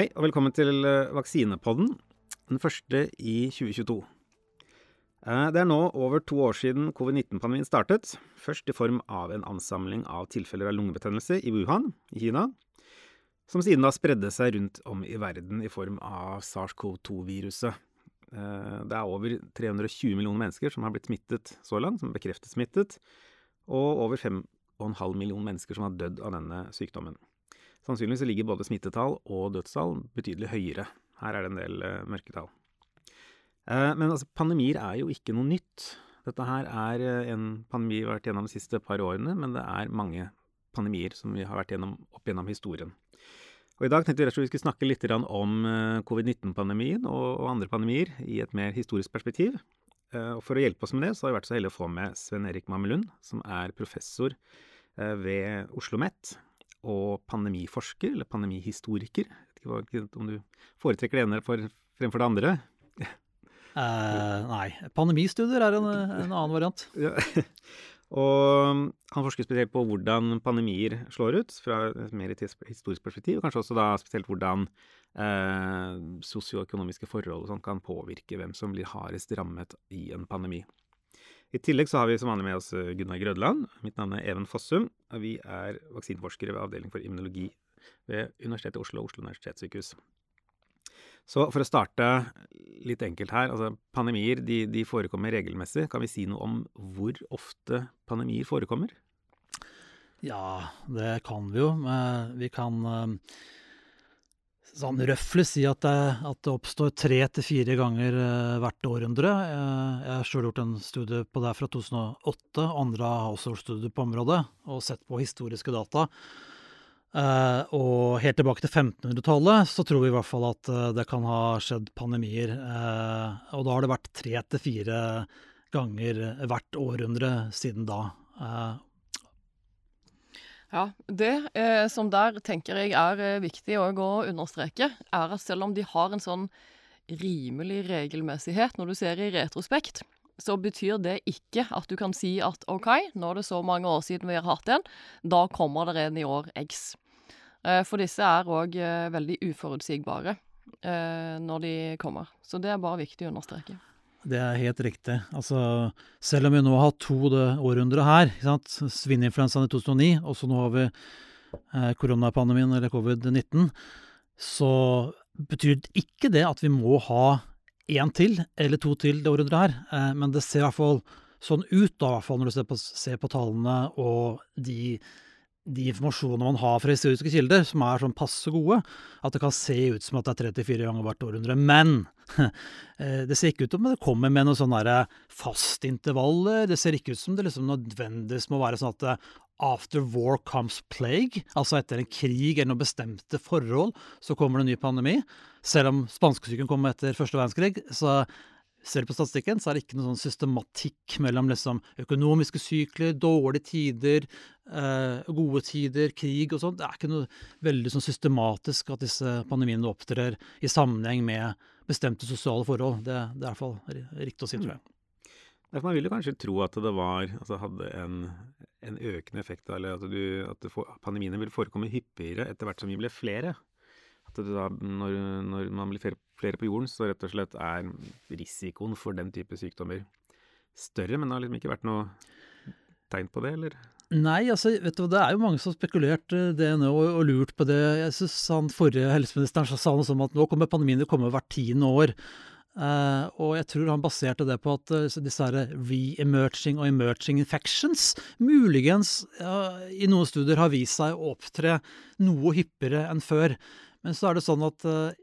Hei, og velkommen til eh, Vaksinepodden, den første i 2022. Eh, Det er nå over to år siden covid-19-pandemien startet, først i form av en ansamling av tilfeller av lungebetennelse i Wuhan i Kina, som siden da spredde seg rundt om i verden i form av SARS-CoV-2-viruset. Eh, Det er over 320 millioner mennesker som har blitt smittet så langt, som er bekreftet smittet, og over 5,5 millioner mennesker som har dødd av denne sykdommen. Sannsynligvis ligger både smittetall og dødstall betydelig høyere. Her er det en del eh, mørketall. Eh, men altså, pandemier er jo ikke noe nytt. Dette her er eh, en pandemi vi har vært gjennom de siste par årene, men det er mange pandemier som vi har vært gjennom opp gjennom historien. Og I dag tenkte vi rett og slett vi skulle snakke litt om eh, covid-19-pandemien og, andre pandemier i et mer historisk perspektiv. Eh, Og For å hjelpe oss med det, så har vi vært så heldige å få med Sven Erik Mammelund, som er professor ved Oslo OsloMet og pandemiforsker, eller pandemihistoriker. Jeg vet ikke om du foretrekker det ene for, fremfor det andre? Eh, nei. Pandemistudier er en, en annen variant. Ja. Og han forsker spesielt på hvordan pandemier slår ut, fra et mer historisk perspektiv, og kanskje også da spesielt hvordan eh, sosioøkonomiske forhold og sånt kan påvirke hvem som blir hardest rammet i en pandemi. I tillegg så har vi som vanlig med oss eh, Gunnar Grødland. Mitt navn er Even Fossum, og vi er vaksineforskere ved Avdeling for immunologi ved Universitetet i Oslo og Oslo universitetssykehus. Så for å starte litt enkelt her, altså pandemier de, de forekommer regelmessig. Kan vi si noe om hvor ofte pandemier forekommer? Ja, det kan vi jo. Vi kan eh, sånn røffelig si at det, at det oppstår tre til fire ganger eh, hvert århundre. Eh, Jeg har sjøl gjort en studie på det fra 2008. Andre har også gjort studier på området og sett på historiske data. Eh, og helt tilbake til 1500-tallet så tror vi i hvert fall at det kan ha skjedd pandemier. og da har det vært tre til fire ganger hvert århundre siden da. Ja, Det eh, som der tenker jeg er eh, viktig å understreke, er at selv om de har en sånn rimelig regelmessighet når du ser i retrospekt, så betyr det ikke at du kan si at OK, nå er det så mange år siden vi har hatt en, da kommer det en i år X. Eh, for disse er òg eh, veldig uforutsigbare eh, når de kommer. Så det er bare viktig å understreke. Det er helt riktig. Altså, selv om vi nå har hatt to det århundret her, ikke svineinfluensaen i 2009, og så nå har vi eh, koronapandemien, eller covid-19, så betyr ikke det at vi må ha én til, eller to til det århundret her. Eh, men det ser i hvert fall sånn ut, da, hvert fall når du ser på, ser på tallene og de, de informasjonene man har fra historiske kilder, som er sånn passe gode, at det kan se ut som at det er 34 ganger hvert århundre. Men eh, det ser ikke ut som det kommer med noen sånne fastintervaller. Det ser ikke ut som det liksom nødvendigvis må være sånn at eh, after war comes plague, altså etter en krig eller noen bestemte forhold, så kommer det en ny pandemi. Selv om spanskesyken kom etter første verdenskrig, så ser på statistikken, så er det ikke noen sånn systematikk mellom liksom økonomiske sykler, dårlige tider, eh, gode tider, krig og sånt. Det er ikke noe veldig sånn systematisk at disse pandemiene opptrer i sammenheng med bestemte sosiale forhold. Det, det er i hvert fall riktig å si, tror jeg. Derfor man vil jo kanskje tro at det var, altså hadde en, en økende effekt, eller at, du, at du får, pandemiene ville forekomme hyppigere etter hvert som vi ble flere. At da, når, når man blir flere, på jorden, så rett og slett er risikoen for den type sykdommer større, men det har liksom ikke vært noe tegn på det, eller? Nei, altså, vet du hva, det er jo mange som har spekulert eh, det nå og, og lurt på det. Jeg synes han forrige helseministeren sa- noe som at nå kommer pandemien til å komme hvert tiende år. Uh, og jeg tror han baserte det på at uh, disse re-emerging og emerging infections muligens uh, i noen studier har vist seg å opptre noe hyppigere enn før. Men så er det sånn at eh,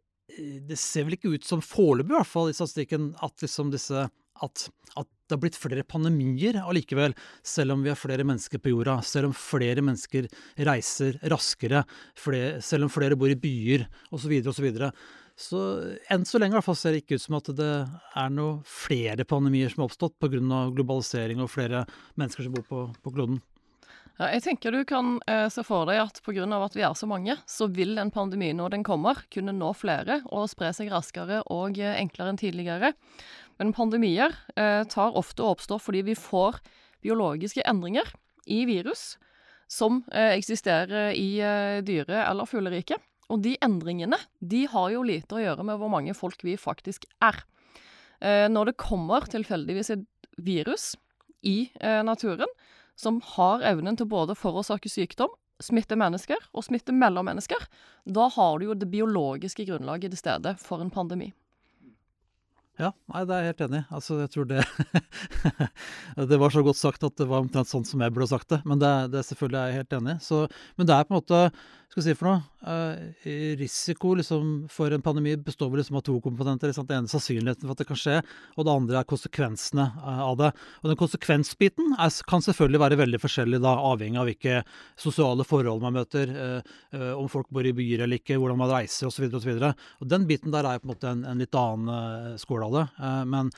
det ser vel ikke ut som foreløpig, i hvert fall i statistikken, at liksom disse at, at det har blitt flere pandemier allikevel, selv om vi har flere mennesker på jorda, selv om flere mennesker reiser raskere, flere, selv om flere bor i byer osv. osv. Så, enn så lenge i hvert fall ser det ikke ut som at det er noe flere pandemier som har oppstått pga. globalisering og flere mennesker som bor på, på kloden. Ja, jeg tenker du kan eh, se for deg at pga. at vi er så mange, så vil en pandemi når den kommer, kunne nå flere og spre seg raskere og eh, enklere enn tidligere. Men pandemier eh, tar ofte å oppstå fordi vi får biologiske endringer i virus som eh, eksisterer i eh, dyre- eller fugleriket. Og de endringene de har jo lite å gjøre med hvor mange folk vi faktisk er. Eh, når det kommer tilfeldigvis et virus i naturen som har evnen til både å forårsake sykdom, smitte mennesker og smitte mellom mennesker, da har du jo det biologiske grunnlaget til stede for en pandemi. Ja, nei, det er jeg helt enig i. Altså, jeg tror det Det var så godt sagt at det var omtrent sånn som jeg burde sagt det. Men det, det selvfølgelig er jeg helt enig i. Men det er på en måte Skal vi si for noe? Eh, risiko liksom, for en pandemi består vel liksom av to komponenter. Liksom. Det ene er sannsynligheten for at det kan skje, og det andre er konsekvensene eh, av det. Og den konsekvensbiten er, kan selvfølgelig være veldig forskjellig, da, avhengig av hvilke sosiale forhold man møter, eh om folk bor i byer eller ikke, hvordan man reiser osv. Og, den biten der er på en måte en, en litt annen uh, skål av det. Uh, men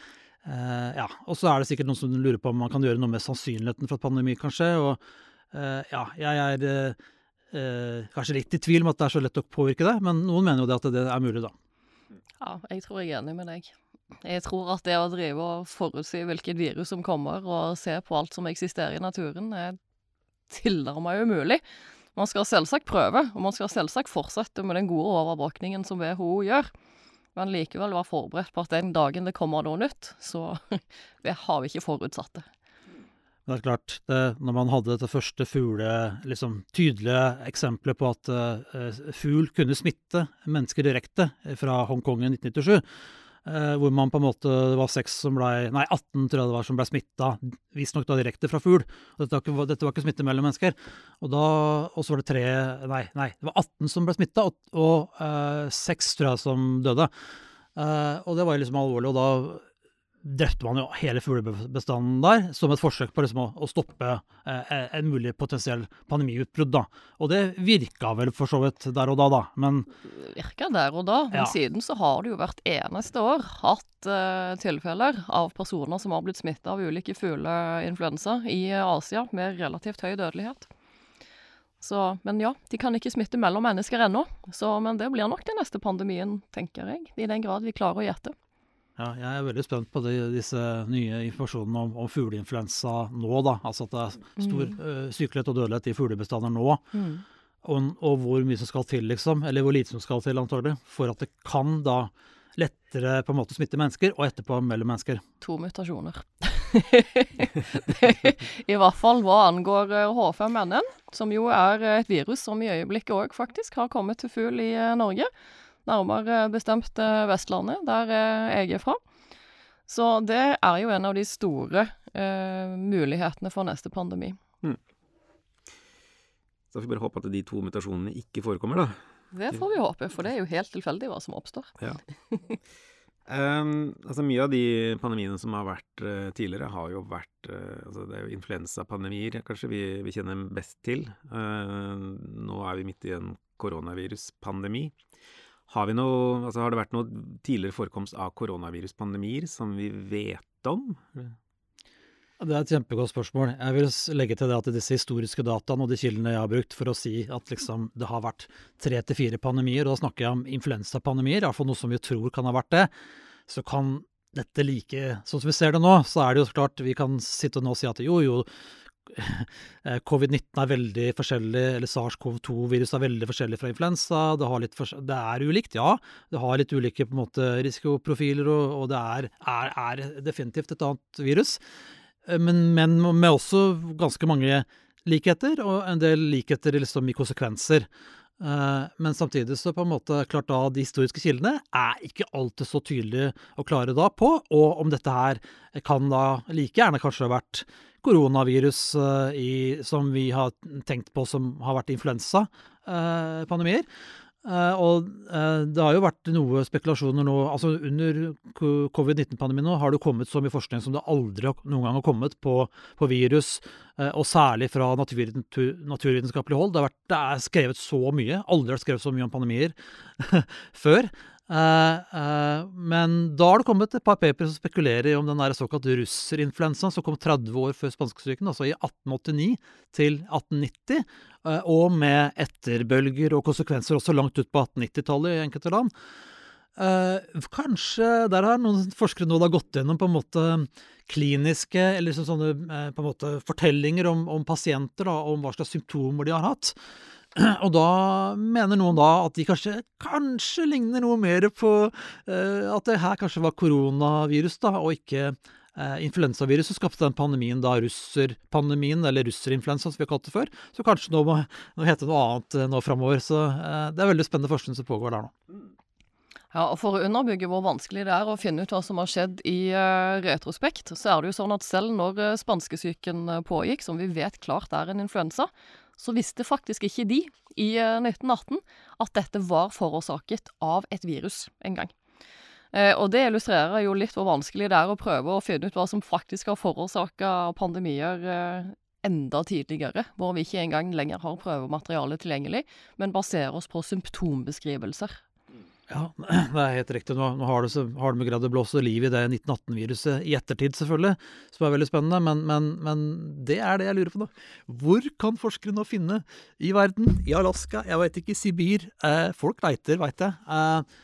Uh, ja, og så er det sikkert noen som lurer på om man kan gjøre noe med sannsynligheten for at pandemi kan skje. Og uh, ja, jeg er uh, kanskje litt i tvil om at det er så lett å påvirke det, men noen mener jo det at det er mulig, da. Ja, jeg tror jeg er enig med deg. Jeg tror at det å drive og forutsi hvilket virus som kommer, og se på alt som eksisterer i naturen, er tilnærmet umulig. Man skal selvsagt prøve, og man skal selvsagt fortsette med den gode overvåkningen som WHO gjør men likevel være forberedt på at den dagen det kommer noe nytt, så det har vi ikke forutsatt det. Det er klart, det, når man hadde dette første fugle, liksom tydelige eksempelet på at uh, fugl kunne smitte mennesker direkte fra Hongkong i 1997, uh, hvor man på en måte Det var seks som ble Nei, 18 tror jeg det var som ble smitta, visstnok direkte fra fugl. Dette, dette, var ikke smitte mellom mennesker. Og så var det tre Nei, nei, det var 18 som ble smitta, og, og uh, seks tror jeg som døde. Og det var liksom alvorlig, og da drepte man jo hele fuglebestanden der, som et forsøk på liksom å, å, stoppe eh, en mulig potensiell pandemiutbrudd. da. Og det virka vel for så vidt der og da, da. Men Virka der og da, men ja. siden så har det jo hvert eneste år hatt eh, tilfeller av personer som har blitt smitta av ulike fugleinfluensa i Asia med relativt høy dødelighet. Så, men ja, de kan ikke smitte mellom mennesker ennå. Men det blir nok den neste pandemien, tenker jeg. I den grad vi klarer å gjette. Ja, jeg er veldig spent på de, disse nye informasjonene om, om fugleinfluensa nå. da, Altså at det er stor mm. uh, sykelighet og dødelighet i fuglebestander nå. Mm. Og, og, hvor mye som skal til, liksom, eller hvor lite som skal til, antagelig, for at det kan da lettere på en måte smitte mennesker, og etterpå mellom mennesker. To mutasjoner. I hvert fall hva angår H5N1, eh, som jo er et virus som i øyeblikket òg faktisk har kommet til fugl i eh, Norge nærmere bestemt eh, Vestlandet, der eh, jeg er fra. Så det er jo en av de store eh, mulighetene for neste pandemi. Mm. Så får vi bare håpe at de to mutasjonene ikke forekommer, da. Det får vi håpe, for det er jo helt tilfeldig hva som oppstår. Ja. um, altså Mye av de pandemiene som har vært uh, tidligere, har jo vært uh, altså Det er jo influensapandemier kanskje vi, vi kjenner best til. Uh, nå er vi midt i en koronaviruspandemi. Har, noe, altså har det vært noe tidligere forekomst av koronaviruspandemier som vi vet om? Det er et kjempegodt spørsmål. Jeg vil legge til det at disse historiske dataene og de kildene jeg har brukt for å si at liksom det har vært tre til fire pandemier, og da snakker jeg om influensapandemier, iallfall noe som vi tror kan ha vært det, så kan dette like Sånn som vi ser det nå, så er det jo klart vi kan sitte nå og si at jo, jo, Covid-19 er veldig forskjellig, eller SARS-CoV-2-virus er veldig forskjellig fra influensa. Det, det, er ulikt, ja. Det har litt ulike måte, risikoprofiler, og, og det er, er, er, definitivt et annet virus. Eh, men, men, med også ganske mange likheter, og en del likheter liksom, i konsekvenser. Uh, men samtidig så på en måte klart da de historiske kildene er ikke alltid så tydelige og klare da på, og om dette her kan da like gjerne kanskje ha vært koronavirus uh, i, som vi har tenkt på som har vært influensapandemier. Uh, og uh, det har jo vært noe spekulasjoner nå altså Under covid-19-pandemien nå har det kommet så mye forskning som det aldri noen gang har kommet på, på virus, uh, og særlig fra natur, naturvitenskapelig hold. Det, vært, det, er skrevet så mye. Aldri har skrevet så mye om pandemier før. Uh, uh, men da har det kommet et par paper som spekulerer om den såkalt russerinfluensaen som kom 30 år før spanskesyken, altså i 1889 til 1890, uh, eh, og med etterbølger og konsekvenser også langt ut på 1890-tallet i enkelte land. kanskje der har noen forskere nå da gått gjennom på en måte kliniske eller sånne på en måte fortellinger om, om pasienter, da, om hva slags symptomer de har hatt. Og da mener noen da at de kanskje, kanskje ligner noe mer på eh, at det her kanskje var koronavirus, da, og ikke eh, influensavirus som skapte den pandemien, da russerpandemien, eller russerinfluensa som vi har kalt det før. Så kanskje nå må, det hete noe annet eh, nå framover. Så eh, det er veldig spennende forskning som pågår der nå. Ja, og For å underbygge hvor vanskelig det er å finne ut hva som har skjedd i uh, retrospekt, så er det jo sånn at selv når uh, spanskesyken pågikk, som vi vet klart er en influensa, så visste faktisk ikke de i 1918 eh, at dette var forårsaket av et virus en gang. Eh, og det illustrerer jo litt hvor vanskelig det er å prøve å finne ut hva som faktisk har forårsaka pandemier eh, enda tidligere, hvor vi ikke engang lenger har prøvemateriale tilgjengelig, men baserer oss på symptombeskrivelser ja, det er helt riktig. Nå, nå har, det, har de greid å blåse liv i det 1918-viruset i ettertid, selvfølgelig, som er veldig spennende. Men, men, men, det er det jeg lurer på nå. Hvor kan forskere nå finne i verden? I Alaska, jeg veit ikke, Sibir? Eh, folk leiter, veit jeg. Eh,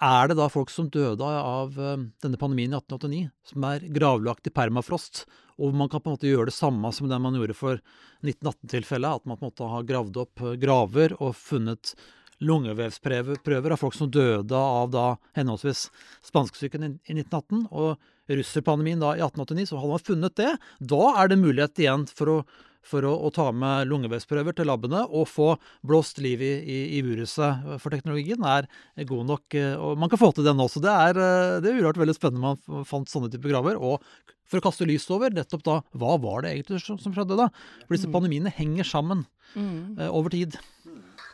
er det da folk som døde av eh, denne pandemien i 1889, som er gravlagt i permafrost, og man kan på en måte gjøre det samme som det man gjorde for 1918-tilfellet, at man på en måte har gravd opp eh, graver og funnet lungevevsprøver av folk som døde av da henholdsvis spanskesyken i 1918 og russerpandemien da i 1889, så hadde man funnet det. Da er det mulighet igjen for å, for å, å ta med lungevevsprøver til labene og få blåst liv i, i, i viruset. For teknologien er god nok, eh, og man kan få til den også. Det er, eh, det er urart veldig spennende man fant sånne typer graver. og for å kaste lys over nettopp da, hva var det egentlig som skjedde da? For disse mm. pandemiene henger sammen mm. uh, over tid.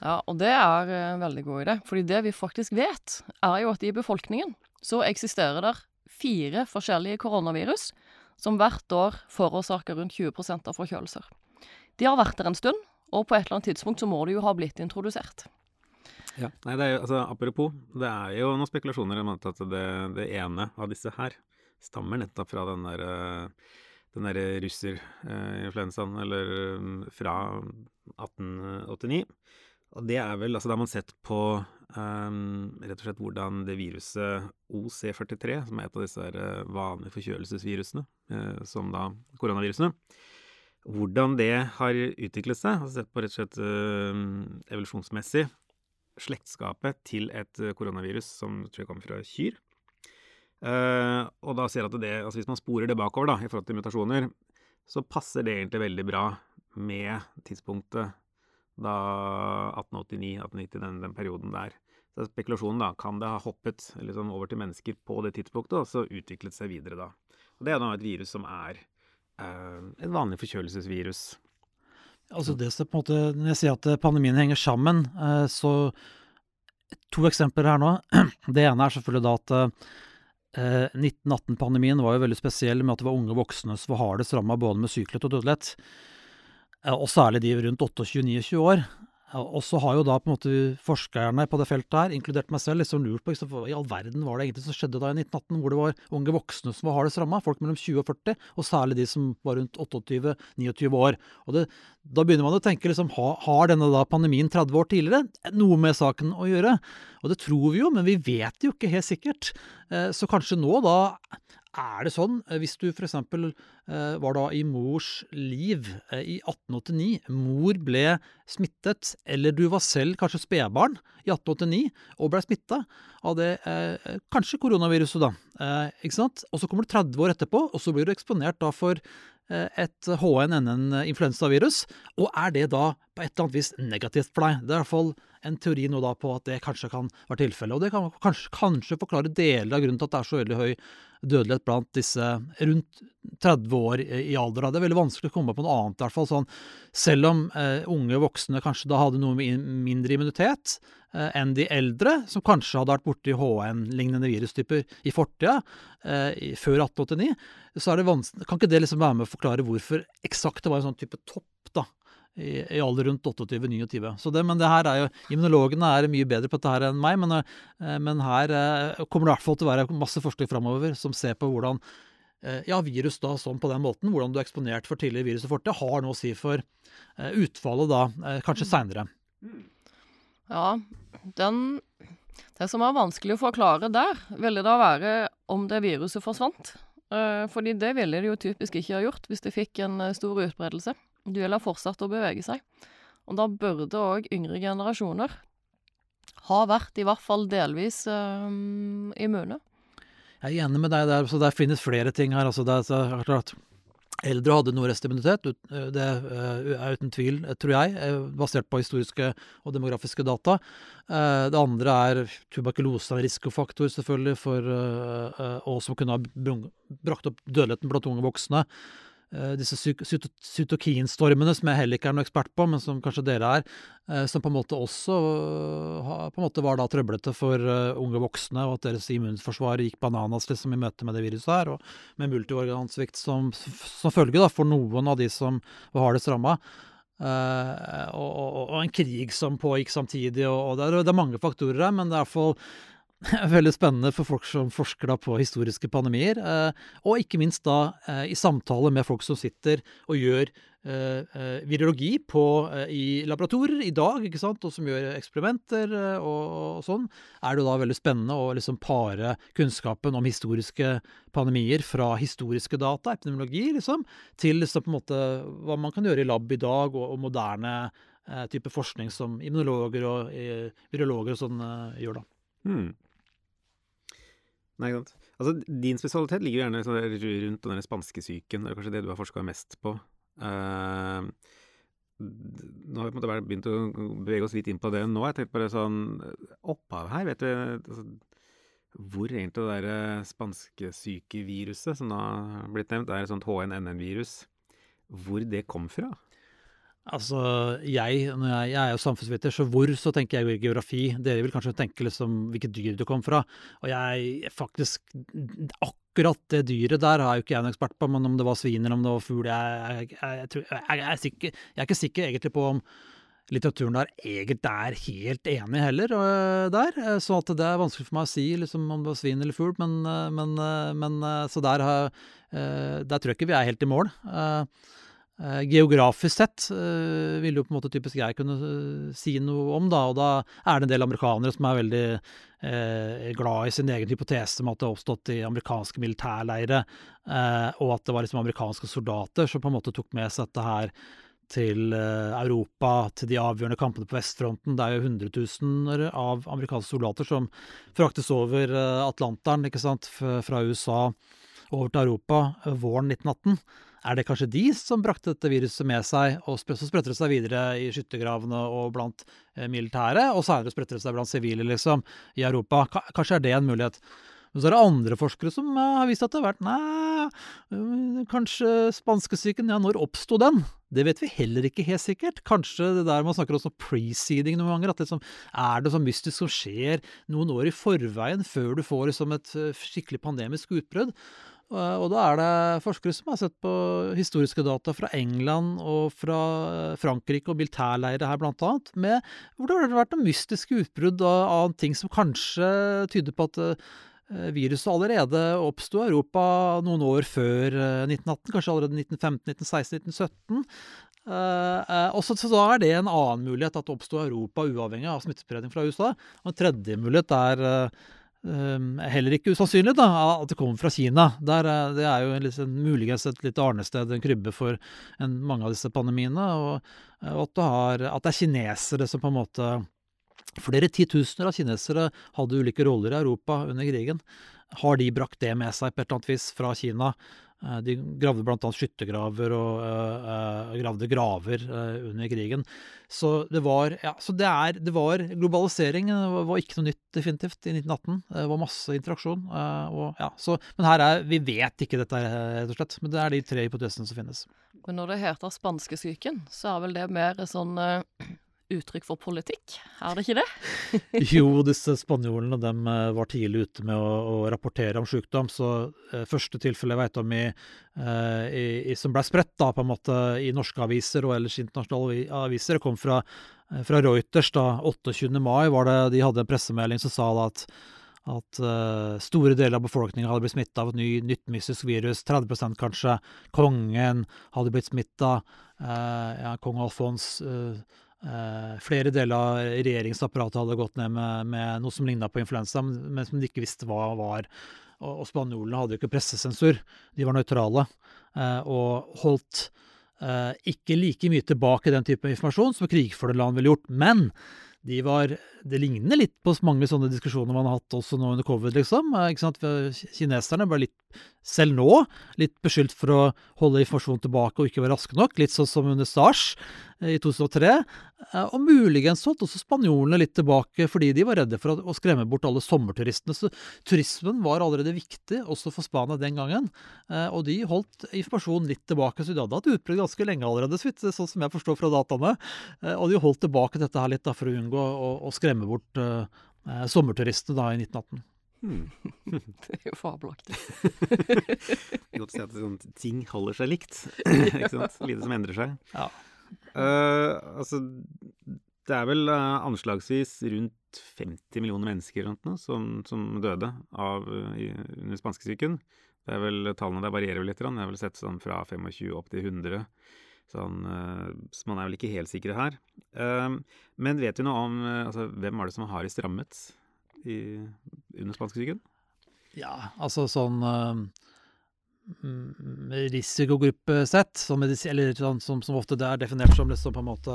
Ja, og det er en veldig god idé. Fordi det vi faktisk vet, er jo at i befolkningen så eksisterer det fire forskjellige koronavirus som hvert år forårsaker rundt 20% av forkjølelser. De har vært der en stund, og på et eller annet tidspunkt så må de jo ha blitt introdusert. Ja, nei, det er jo, altså Apropos, det er jo noen spekulasjoner om at det, det ene av disse her stammer nettopp fra den der, den derre russerinfluensaen, eller mm, fra 1889. Og det er vel Altså, da har man sett på um, rett og slett hvordan det viruset OC43, som er et av disse uh, vanlige forkjølelsesvirusene, uh, som da koronavirusene, hvordan det har utviklet seg. Altså sett på rett og slett uh, evolusjonsmessig slektskapet til et koronavirus som tror jeg kommer fra kyr. Uh, og da ser at det, altså hvis man sporer det bakover da, i forhold til mutasjoner, så passer det egentlig veldig bra med tidspunktet da 1889-1890, den, den, perioden der. Så spekulasjonen da, kan det ha hoppet liksom, over til mennesker på det tidspunktet, og så utviklet seg videre da. Og Det er da et virus som er eh, et vanlig forkjølelsesvirus. Altså det som på en måte, Når jeg sier at pandemien henger sammen, eh, så To eksempler her nå. Det ene er selvfølgelig da at eh, 1918-pandemien var jo veldig spesiell med at det var unge voksne som var hardest ramma både med syklet og dødelighet og særlig de rundt 28-29 år. Og så har jo da på en måte forskerne på det feltet her, inkludert meg selv, liksom lurt på liksom, hva i all verden var det egentlig som skjedde da i 1918, hvor det var unge voksne som var hardest ramma, folk mellom 20 og 40, og særlig de som var rundt 28-29 år. Og det, Da begynner man å tenke liksom, ha, har denne da pandemien 30 år tidligere noe med saken å gjøre? Og det tror vi jo, men vi vet jo ikke helt sikkert. Eh, så kanskje nå da er det sånn, eh, hvis du f.eks. Eh, var da i mors liv eh, i 1889, mor ble smittet, eller du var selv kanskje spedbarn i 1889 og ble smitta av det kanskje koronaviruset, da. Ikke sant? Og så kommer du 30 år etterpå, og så blir du eksponert da for et HNNN-influensavirus. Og er det da på et eller annet vis negativt for deg? Det er i hvert fall en teori nå da på at det kanskje kan være tilfellet. Og det kan kanskje, kanskje forklare deler av grunnen til at det er så veldig høy dødelighet blant disse rundt 30 år i alder. Det er veldig vanskelig å komme på noe annet. i hvert fall sånn, Selv om eh, unge voksne kanskje da hadde noe mindre immunitet eh, enn de eldre, som kanskje hadde vært borti HN-lignende virustyper i fortida, eh, før 1889, så er det vanskelig, kan ikke det liksom være med å forklare hvorfor eksakt det var en sånn type topp da, i, i alder rundt 28-29. Men det her er jo, immunologene er mye bedre på dette her enn meg, men, eh, men her eh, kommer det i hvert fall til å være masse forskning framover som ser på hvordan eh, ja, virus da sånn på den måten, hvordan du er eksponert for tidligere virus i fortida, har noe å si for utfallet da, kanskje seinere. Ja, den Det som er vanskelig å forklare der, ville da være om det viruset forsvant. Fordi det ville det jo typisk ikke ha gjort hvis det fikk en stor utbredelse. Det ville ha fortsatt å bevege seg. Og da burde òg yngre generasjoner ha vært i hvert fall delvis um, immune. Jeg er enig med deg der. så Der finnes flere ting her. altså det er klart Eldre hadde noe restimmunitet. Det er uten tvil, tror jeg, basert på historiske og demografiske data. Det andre er tuberkulose, en risikofaktor selvfølgelig, for, og som kunne ha brakt opp dødeligheten blant unge voksne. Eh, disse cytokinstormene, som jeg heller ikke er noe ekspert på, men som kanskje dere er, eh, som på en måte også eh, på en måte var da trøblete for unge voksne, og at deres immunforsvar gikk bananas liksom, i møte med det viruset her, og med multiorgansvikt som, som følge da, for noen av de som var hardest ramma. Og, og, og, en krig som pågikk samtidig, og, og det, er, det, er, mange faktorer her, men det er iallfall veldig spennende for folk som forsker da på historiske pandemier. Eh, og ikke minst da eh, i samtale med folk som sitter og gjør eh, virologi på, i laboratorier i dag, ikke sant, og som gjør eksperimenter og, og, sånn, er det da veldig spennende å liksom pare kunnskapen om historiske pandemier fra historiske data, epidemiologi, liksom, til liksom på en måte hva man kan gjøre i lab i dag, og, og moderne type forskning som immunologer og virologer og sånn gjør, da. Hmm. Nei, ikke sant. Altså, din spesialitet ligger gjerne sånn rundt den spanskesyken. Det er kanskje det du har forska mest på. Uh, nå har vi på en måte begynt å bevege oss litt inn på det nå. Jeg tenkte bare sånn Opphavet her, vet du altså, Hvor egentlig det derre spanskesykeviruset som da har blitt nevnt, er et sånt HNNN-virus, hvor det kom fra? Altså, jeg, jeg, jeg er jo samfunnsviter, så hvor så tenker jeg geografi. Dere vil kanskje tenke liksom hvilket dyr du kom fra. Og jeg faktisk Akkurat det dyret der har jo ikke jeg noen ekspert på, men om det var svin eller om det var fugl jeg, jeg, er sikker, jeg er ikke sikker egentlig på om litteraturen der egentlig er helt enig heller øh, der. Så det er vanskelig for meg å si liksom, om det var svin eller fugl, men, øh, men, øh, men så der, der tror jeg ikke vi er helt i mål. Eh, geografisk sett vil ville jo på en måte typisk jeg kunne eh, si noe om, da. Og da er det en del amerikanere som er veldig eh, glad i sin egen hypotese om at det har oppstått i amerikanske militærleire, eh, og at det var liksom amerikanske soldater som på en måte tok med seg dette her til eh, Europa, til de avgjørende kampene på vestfronten. Det er jo hundretusener av amerikanske soldater som fraktes over Atlanteren, ikke sant, fra USA over til Europa våren 1918 er det kanskje de som brakte dette viruset med seg, og så spredte det seg videre i skyttergravene og blant eh, militære, og senere spredte det seg blant sivile, liksom, i Europa. Kanskje er det en mulighet. Men så er det andre forskere som eh, har vist at det har vært Nei, øh, kanskje spanskesyken Ja, når oppsto den? Det vet vi heller ikke helt sikkert. Kanskje det der man snakker om preceding noen ganger. At liksom, er det sånn mystisk som skjer noen år i forveien, før du får liksom et øh, skikkelig pandemisk utbrudd? Og da er det forskere som har sett på historiske data fra England og fra Frankrike og militærleire her blant annet, med, hvor det har vært noen mystiske utbrudd av, ting som kanskje tyder på at eh, viruset allerede oppsto i Europa noen år før 1918, eh, kanskje allerede 1915, 1916, 1917. Uh, og så, da er det en annen mulighet, at det oppsto Europa uavhengig av smittespredning fra USA. Og en tredje mulighet er Um, heller ikke usannsynlig da, at det kommer fra Kina. Der, det er jo liksom, muligens et litt arnested, en krybbe for en, mange av disse pandemiene. Og, og at, har, at, det er kinesere som på en måte Flere titusener av kinesere hadde ulike roller i Europa under krigen. Har de brakt det med seg på et eller annet vis fra Kina? Eh, de gravde bl.a. skyttergraver og uh, gravde graver uh, under krigen. Så det var ja, så det er, det var globalisering det var ikke noe nytt, definitivt, i 1918. Det var masse interaksjon. Uh, og, ja, så, men her er Vi vet ikke dette, rett og slett. Men det er de tre hypotesene som finnes. Men når det heter spanskesyken, så er vel det mer sånn uttrykk for politikk, er det ikke det? jo, disse spanjolene de eh, var tidlig ute med å, å rapportere om sykdom. Så eh, første tilfelle jeg vet om i, eh, i, som ble spredt da, på en måte i norske aviser og ellers internasjonale aviser, kom fra, eh, fra Reuters. da 28. mai var det, de hadde en pressemelding som sa da at at uh, store deler av befolkningen hadde blitt smitta av et ny, nytt mystisk virus. 30 kanskje. Kongen hadde blitt smitta. Uh, ja, kong Alfons Uh, flere deler av regjeringsapparatet hadde gått ned med, med noe som ligna på influensa, men som de ikke visste hva var. Og, og spanjolene hadde jo ikke pressesensur, de var nøytrale. Uh, og holdt eh, ikke like mye tilbake den type informasjon som krigførende land ville gjort. Men de var, det ligner litt på mange sånne diskusjoner man har hatt også nå under covid, liksom. Eh? Kineserne ble litt, selv nå, litt beskyldt for å holde informasjon tilbake og ikke være raske nok. Litt sånn som under Stars i 2003. Eh, og muligens holdt også spanjolene litt tilbake fordi de var redde for å skremme bort alle sommerturistene. Så turismen var allerede viktig, også for Spania den gangen. Eh, og de holdt informasjonen litt tilbake, så de hadde hatt utbrudd ganske lenge allerede, sånn som jeg forstår fra dataene. Eh, og de holdt tilbake dette her litt da, for å unngå å, å skremme bort sommerturistene da i 1918. Hmm. det er jo fabelaktig. Godt å si at sånn, ting holder seg likt. ikke sant? Lite som endrer seg. Ja. Uh, altså, det er vel uh, anslagsvis rundt 50 millioner mennesker noe, som, som, døde av, uh, i, under spanskesyken. Det er vel, Tallene der varierer litt. Jeg har vel sett sånn fra 25 opp til 100. Sånn, så man er vel ikke helt sikre her. men vet du noe om altså, hvem var det som har hardest rammet i, under spanskekrigen? Ja, altså sånn Mm, risikogruppesett, som, sånn, som, som, ofte det er definert som liksom på en måte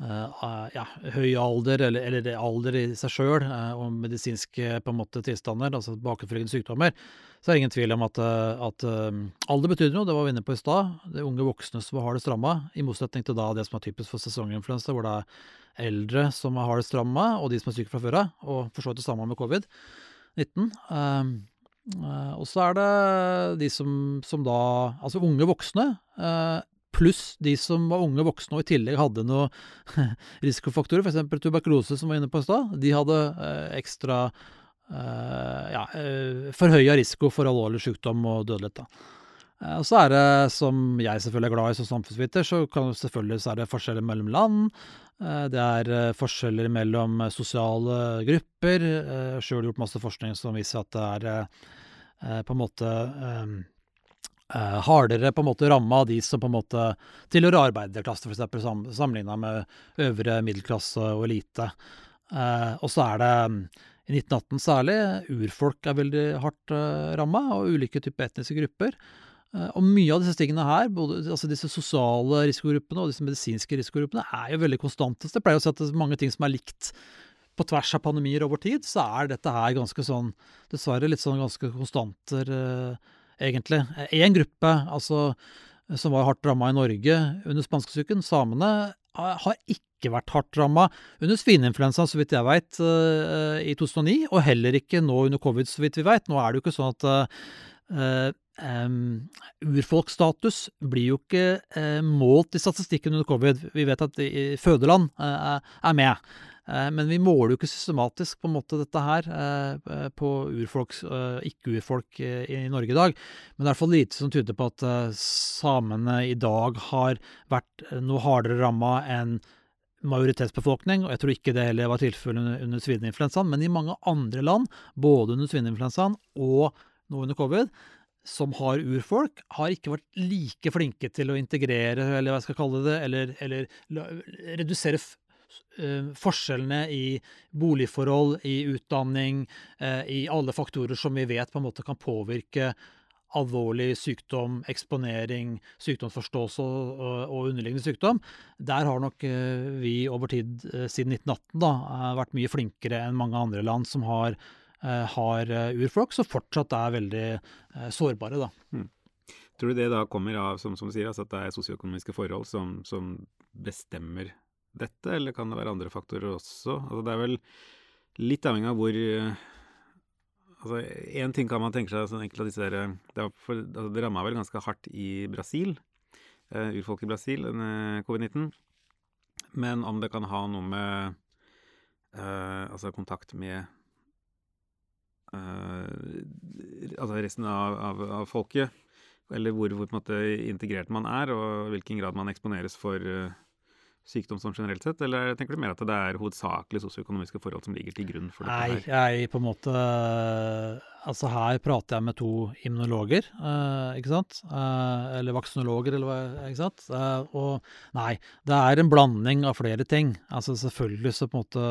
uh, ja, høy alder, eller, eller, alder i seg sjøl, uh, og medisinske på en måte tilstander, altså bakenforliggende sykdommer, så er det ingen tvil om at, at uh, alder betyr noe. Det var vi inne på i stad. Det er unge voksne som har det stramma, i motsetning til da det som er typisk for sesonginfluensa, hvor det er eldre som har det stramma, og de som er syke fra før av, og for så vidt det samme med covid-19. Uh, og så er det de som, som, da Altså unge voksne, uh, pluss de som var unge voksne og i tillegg hadde noen risikofaktorer, f.eks. tuberkulose, som var inne på i stad. De hadde uh, ekstra ja, forhøya risiko for alvorlig sykdom og dødelighet. da. Og så er det, som jeg selvfølgelig er glad i som samfunnsviter, så kan selvfølgelig så er det forskjeller mellom land. Det er forskjeller mellom sosiale grupper. Sjøl gjort masse forskning som viser at det er Eh, på en måte Uh, hardere på en måte ramma de som på en måte tilhører arbeiderklasse, f.eks. Sam, sammenligna med øvre middelklasse og elite. Og så er det, i 1918 særlig, urfolk er veldig hardt ramma, og ulike typer etniske grupper. Uh, og mye av disse tingene her, både altså disse sosiale risikogruppene og disse medisinske risikogruppene, er jo veldig konstante. Så det pleier å si at det er mange ting som er likt på tvers av pandemier over tid, så er dette her ganske sånn Dessverre litt sånn ganske konstanter, eh, egentlig. Én gruppe altså, som var hardt ramma i Norge under spanskesyken, samene, har ikke vært hardt ramma under svineinfluensa, så vidt jeg veit, eh, i 2009. Og heller ikke nå under covid, så vidt vi veit. Nå er det jo ikke sånn at uh, Um, urfolksstatus blir jo ikke uh, målt i statistikken under covid. Vi vet at fødeland uh, er med. Uh, men vi måler jo ikke systematisk på en måte dette her på urfolks, ikke-urfolk i Norge i dag. Men det er iallfall lite som tyder på at samene i dag har vært noe hardere ramma enn majoritetsbefolkning, og jeg tror ikke det heller var tilfellet under, under svineinfluensaen. Men i mange andre land, både under svineinfluensaen og nå under covid, som har urfolk, har ikke vært like flinke til å integrere, eller hva jeg skal kalle det, eller, eller redusere forskjellene i boligforhold, i utdanning, i alle faktorer som vi vet på en måte kan påvirke alvorlig sykdom, eksponering, sykdomsforståelse og, underliggende sykdom. Der har nok vi over tid siden 1918 da, vært mye flinkere enn mange andre land som har, har urfolk, som fortsatt er veldig sårbare. da. Mm. Tror du det da kommer av, som, som sier, altså at det er sosioøkonomiske forhold som, som bestemmer dette, eller kan det være andre faktorer også? Altså, det er vel litt avhengig av hvor Altså, Én ting kan man tenke seg sånn av disse der, Det, for, altså, det ramma vel ganske hardt i Brasil, uh, urfolk i Brasil, uh, covid-19. Men om det kan ha noe med uh, altså kontakt med altså resten av, av, av, folket, eller hvor, hvor måte, integrert man er, og hvilken grad man eksponeres for sykdom sånn generelt sett, eller tenker du mer at det er hovedsakelig sosioøkonomiske forhold som ligger til grunn for dette? Nei, jeg på en måte Altså her prater jeg med to immunologer, uh, ikke sant? Eller vaksinologer, eller hva, ikke sant? Og nei, det er en blanding av flere ting. Altså selvfølgelig så på en måte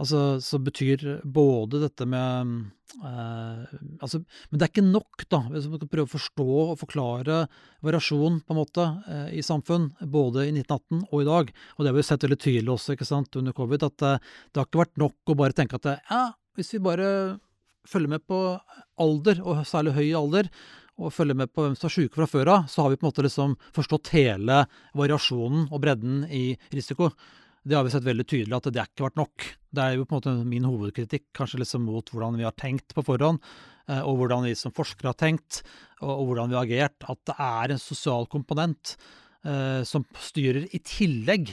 altså, så betyr både dette med eh, altså, Men det er ikke nok, da. Hvis man skal prøve å forstå og forklare variasjon på en måte eh, i samfunn, både i 1918 og i dag. Og det har vi sett veldig tydelig også ikke sant, under covid, at eh, det har ikke vært nok å bare tenke at ja, hvis vi bare følger med på alder, og særlig høy alder, og følger med på hvem som er syke fra før av, så har vi på en måte liksom forstått hele variasjonen og bredden i risiko. Det har vi sett veldig tydelig at det har ikke vært nok. Det er jo på en måte min hovedkritikk kanskje liksom mot hvordan vi har tenkt på forhånd, eh, og hvordan vi som forskere har tenkt, og hvordan vi har agert. At det er en sosial komponent eh, som styrer i tillegg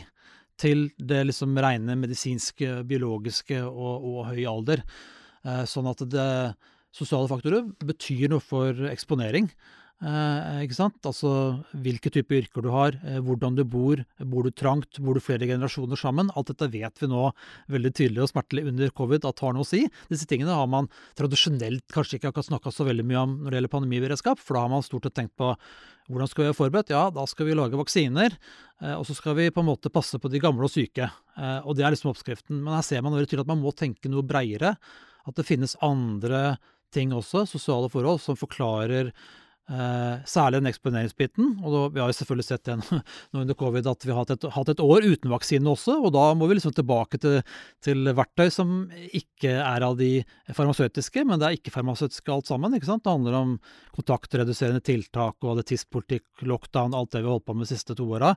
til det liksom rene medisinske, biologiske og, og høy alder. Eh, sånn at det sosiale faktorer betyr noe for eksponering. Eh, ikke sant? Altså hvilke type yrker du har, eh, hvordan du bor, bor du trangt, bor du flere generasjoner sammen. Alt dette vet vi nå veldig tydelig og smertelig under covid at har noe å si. Disse tingene har man tradisjonelt kanskje ikke akkurat snakka så veldig mye om når det gjelder pandemiberedskap, for da har man stort sett tenkt på hvordan skal vi være forberedt? Ja, da skal vi lage vaksiner, eh, og så skal vi på en måte passe på de gamle og syke. Og det er liksom oppskriften. Men her ser man veldig tydelig at man må tenke noe breiere. At det finnes andre ting også, sosiale forhold, som forklarer Eh, særlig den eksponeringsbiten. Og da, vi har jo selvfølgelig sett det nå under covid at vi har hatt et, hatt et, år uten vaksine også. Og da må vi liksom tilbake til, til, verktøy som ikke er av de farmasøytiske, men det er ikke-farmasøytiske alt sammen. ikke sant? Det handler om kontaktreduserende tiltak og tidspolitikk, lockdown, alt det vi har holdt på med de siste to åra.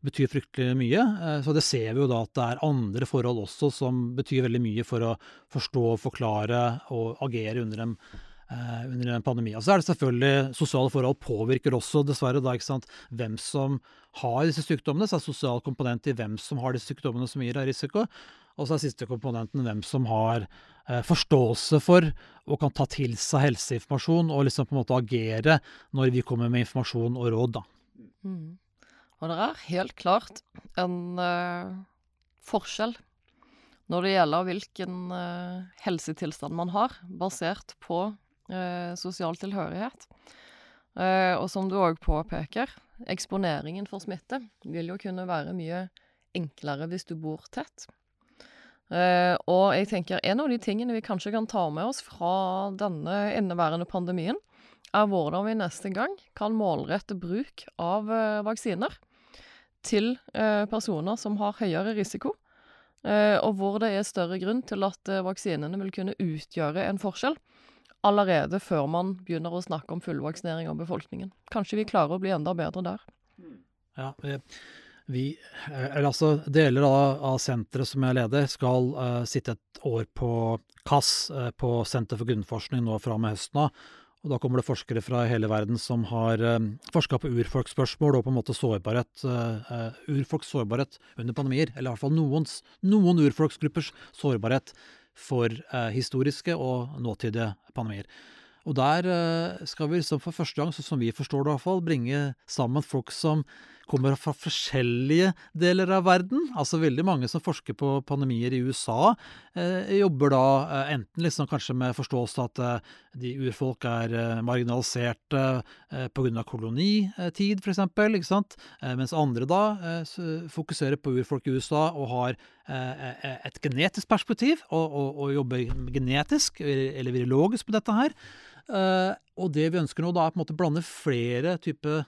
Betyr fryktelig mye. Eh, så det ser vi jo da at det er andre forhold også som betyr veldig mye for å forstå, forklare og agere under dem under en pandemi. Og så er det selvfølgelig Sosiale forhold påvirker også dessverre da, ikke sant, hvem som har disse sykdommene. Så er det sosial komponent i hvem som har disse sykdommene som gir deg risiko. Og så er siste komponenten hvem som har eh, forståelse for og kan ta til seg helseinformasjon og liksom på en måte agere når vi kommer med informasjon og råd. da. Mm. Og det er helt klart en uh, forskjell når det gjelder hvilken uh, helsetilstand man har, basert på eh, sosial tilhørighet. Eh, og som du òg påpeker, eksponeringen for smitte vil jo kunne være mye enklere hvis du bor tett. Eh, og jeg tenker en av de tingene vi kanskje kan ta med oss fra denne inneværende pandemien, er hvordan vi neste gang kan målrette bruk av eh, vaksiner til eh, personer som har høyere risiko. Eh, og hvor det er større grunn til at vaksinene vil kunne utgjøre en forskjell allerede før man begynner å snakke om fullvaksinering av befolkningen. Kanskje vi klarer å bli enda bedre der. Ja, vi, eller altså Deler av, av senteret som jeg leder, skal uh, sitte et år på KASS, uh, på Senter for grunnforskning, nå fra og med høsten av. Og Da kommer det forskere fra hele verden som har uh, forska på urfolksspørsmål og på en måte sårbarhet, uh, urfolks sårbarhet under pandemier. Eller i hvert fall noens, noen urfolksgruppers sårbarhet for eh, historiske og nåtidige pandemier. Og der eh, skal vi liksom for første gang, sånn som vi forstår det i hvert fall, bringe sammen folk som kommer fra forskjellige deler av verden. Altså veldig mange som forsker på pandemier i USA, eh, jobber da eh, enten liksom kanskje med forståelse at eh, de urfolk er eh, marginaliserte eh, pga. kolonitid, f.eks., ikke sant? Eh, mens andre da eh, fokuserer på urfolk i USA og har et genetisk perspektiv, og, og, og jobber genetisk eller virologisk på dette her. Uh, og det vi ønsker nå, da er på en måte blande flere typer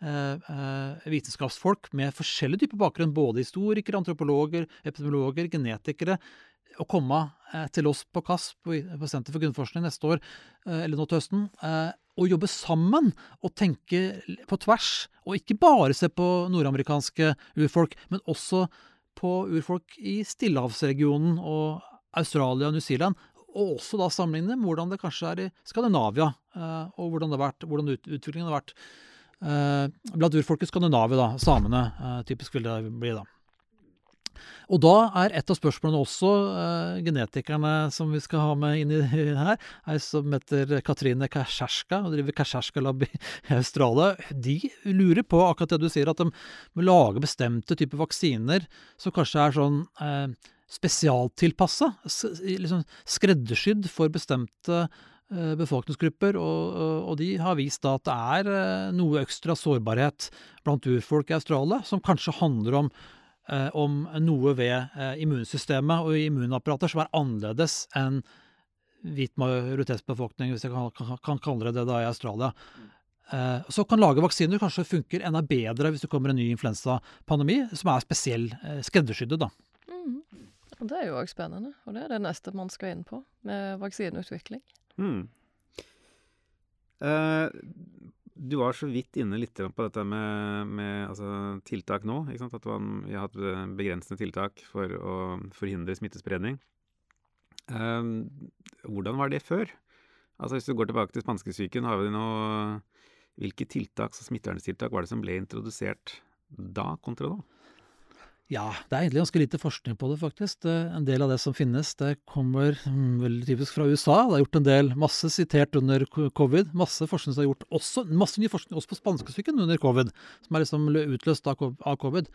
vitenskapsfolk med forskjellig type bakgrunn, både historikere, antropologer, epidemiologer, genetikere, å komme til oss på KAS, på, Senter for grunnforskning, neste år, eller nå til høsten, og jobbe sammen og tenke på tvers. Og ikke bare se på nordamerikanske urfolk, men også på urfolk i stillehavsregionen og Australia og New Zealand, og også da sammenligne med hvordan det kanskje er i Skandinavia, eh, og hvordan, det har vært, hvordan utviklingen har vært eh, blant urfolket i Skandinavia, da, samene. Eh, typisk vil det bli, da. Og da er et av spørsmålene også eh, genetikerne som vi skal ha med inn i her, ei som heter Katrine Kasjerska, og driver Kasjerska Lab i Australia. De lurer på akkurat det du sier, at de må lage bestemte typer vaksiner som kanskje er sånn eh, spesialtilpassa, liksom skreddersydd for bestemte eh, befolkningsgrupper, og, og, de har vist at det er eh, noe ekstra sårbarhet blant urfolk i Australia, som kanskje handler om eh, om noe ved eh, immunsystemet og immunapparater som er annerledes enn hvit majoritetsbefolkning, hvis jeg kan, kan, kan kalle det det da i Australia. Eh, så kan lage vaksiner kanskje funker enda bedre hvis det kommer en ny influensapandemi som er spesiell, eh, skreddersydde, da. Mm. Det er jo òg spennende, og det er det neste man skal inn på, med vaksineutvikling. Mm. Eh, du var så vidt inne litt på dette med, med altså, tiltak nå. At man, vi har hatt begrensende tiltak for å forhindre smittespredning. Eh, hvordan var det før? Altså Hvis du går tilbake til spanskesyken, har vi noe Hvilke tiltak, så smitteverntiltak var det som ble introdusert da kontra nå? Ja, det er egentlig ganske lite forskning på det, faktisk. Det, en del av det som finnes, det kommer mm, veldig typisk fra USA. Det er gjort en del, masse sitert under covid. Masse forskning som er gjort også, masse ny forskning også på spanskesyken under covid, som er liksom utløst av covid.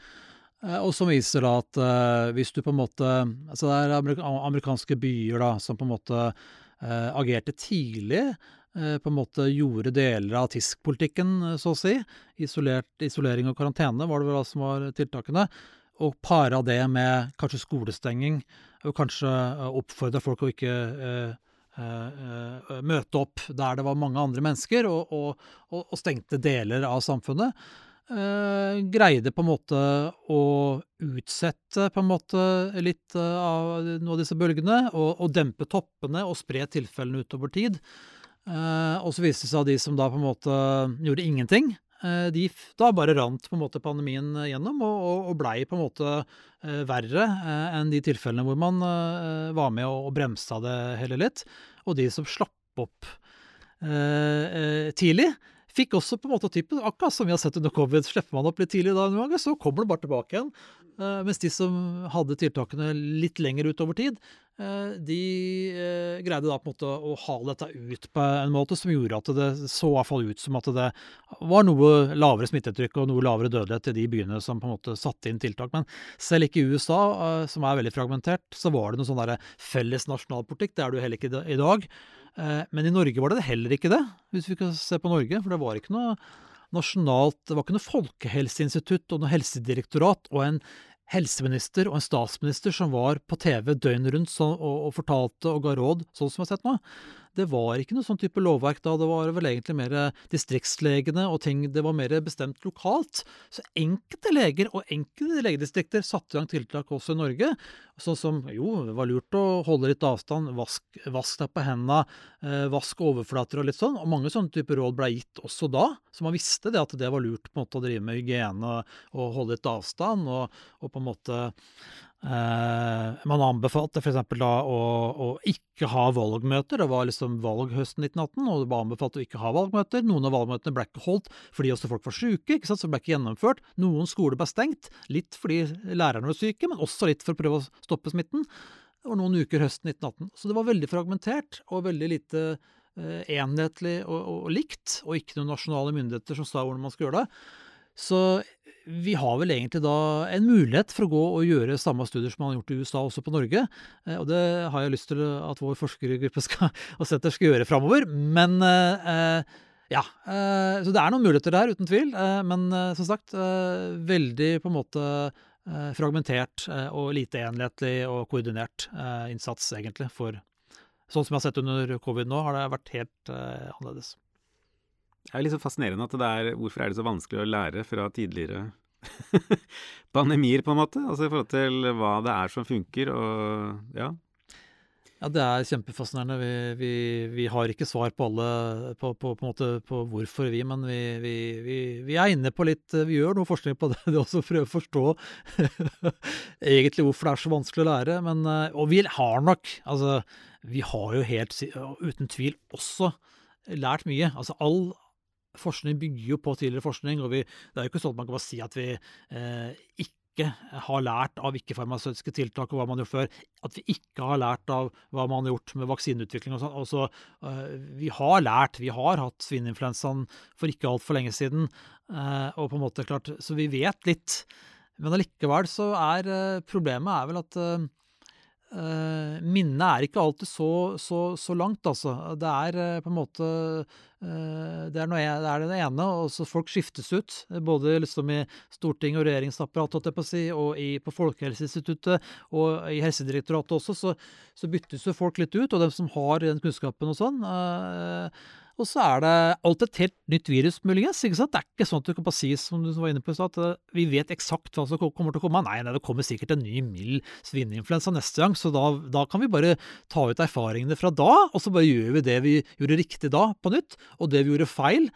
Eh, og som viser da at uh, hvis du på en måte Altså det er amerikanske byer da, som på en måte uh, agerte tidlig. På en måte gjorde deler av TISK-politikken, så å si. Isolert, isolering og karantene var det vel da som var tiltakene og para det med kanskje skolestenging, og kanskje eh, oppfordre folk å ikke eh, eh, møte opp der det var mange andre mennesker, og, og, og stengte deler av samfunnet. Uh, greide på en måte å utsette på en måte litt av noen av disse bølgene, og, og, dempe toppene og spre tilfellene utover tid. Uh, og så viste det seg at de som da på en måte gjorde ingenting, Eh, de, da bare rant på en måte pandemien gjennom, og, og, og blei på en måte eh, verre eh, enn de tilfellene hvor man var med og, og bremsa det hele litt. Og de som slapp opp tidlig, fikk også på en måte typen, akkurat som vi har sett under covid. Slipper man opp litt tidlig da, noen ganger, så kommer det bare tilbake igjen. Uh, mens de som hadde tiltakene litt lenger utover tid, uh, de uh, greide da på en måte å hale dette ut på en måte som gjorde at det så i ut som at det var noe lavere smittetrykk og noe lavere dødelighet i de byene som på en måte satte inn tiltak. Men selv ikke i USA, som er veldig fragmentert, så var det noe sånn felles nasjonalpolitikk. Det er det jo heller ikke i dag. Men i Norge var det heller ikke det, hvis vi kan se på Norge. For det var ikke noe nasjonalt Det var ikke noe folkehelseinstitutt og noe helsedirektorat og en helseminister og en statsminister som var på TV døgnet rundt og, og, fortalte og ga råd, sånn som vi har sett nå. Det var ikke noe sånn type lovverk da, det var vel egentlig mer distriktslegene og ting Det var mer bestemt lokalt. Så enkelte leger og enkelte legedistrikter satte i gang tiltak også i Norge. Sånn som jo, det var lurt å holde litt avstand, vask, vask deg på hendene, eh, vask overflater og litt sånn. Og mange sånne typer råd ble gitt også da, så man visste det at det var lurt på en måte å drive med hygiene og holde litt avstand, og, og på en måte Eh, man anbefalte f.eks. da å, å, ikke ha valgmøter. Det var liksom valg høsten 1918, og det var anbefalt å ikke ha valgmøter. Noen av valgmøtene ble ikke holdt fordi også folk var syke, ikke sant? så ble ikke gjennomført. Noen skoler ble stengt, litt fordi lærerne var syke, men også litt for å prøve å stoppe smitten. Det var noen uker høsten 1918. Så det var veldig fragmentert og veldig lite eh, enhetlig og, og, og, likt, og ikke noen nasjonale myndigheter som sa hvordan man skulle gjøre det. Så vi har vel egentlig da en mulighet for å gå og gjøre samme studier som man har gjort i USA, også på Norge. Eh, og det har jeg lyst til at vår forskergruppe skal, og senter skal gjøre framover. Men eh, ja. Eh, så det er noen muligheter der, uten tvil. Men som sagt, veldig på en måte fragmentert og lite enhetlig og koordinert innsats, egentlig. For sånn som jeg har sett under covid nå, har det vært helt annerledes. Det er litt så fascinerende at det er Hvorfor er det så vanskelig å lære fra tidligere pandemier, på en måte? Altså i forhold til hva det er som funker, og ja. Ja, det er kjempefascinerende. Vi, vi, vi har ikke svar på alle på, på, på, på hvorfor, vi, men vi, vi, er inne på litt Vi gjør noe forskning på det, det også prøver å forstå egentlig hvorfor det er så vanskelig å lære. Men, eh, og vi har nok Altså, vi har jo helt uten tvil også lært mye. Altså all forskning bygger jo på tidligere forskning, og vi, det er jo ikke sånn at man kan bare si at vi eh, ikke har lært av ikke-farmasøytiske tiltak og hva man har gjort før. At vi ikke har lært av hva man har gjort med vaksineutvikling og sånn. Altså, eh, vi har lært. Vi har hatt svineinfluensaen for ikke altfor lenge siden. Eh, og på en måte klart, Så vi vet litt. Men allikevel så er eh, problemet er vel at Uh, minnet er ikke alltid så, så, så, langt, altså. Det er uh, på en måte uh, det, er noe, det, er det ene, og så folk skiftes ut. Både liksom i storting og regjeringsapparat og, si, og i, på Folkehelseinstituttet og i Helsedirektoratet også, så, så, byttes jo folk litt ut. Og dem som har den kunnskapen og sånn. Og så er det alt et helt nytt virus, muligens. ikke sant? Det er ikke sånn at du kan bare si som du var inne på, at eh, vi vet eksakt hva som kommer til å komme. Nei, nei det kommer sikkert en ny mild svineinfluensa neste gang, så da, da, kan vi bare ta ut erfaringene fra da, og så bare gjør vi det vi gjorde riktig da, på nytt. Og det vi gjorde feil,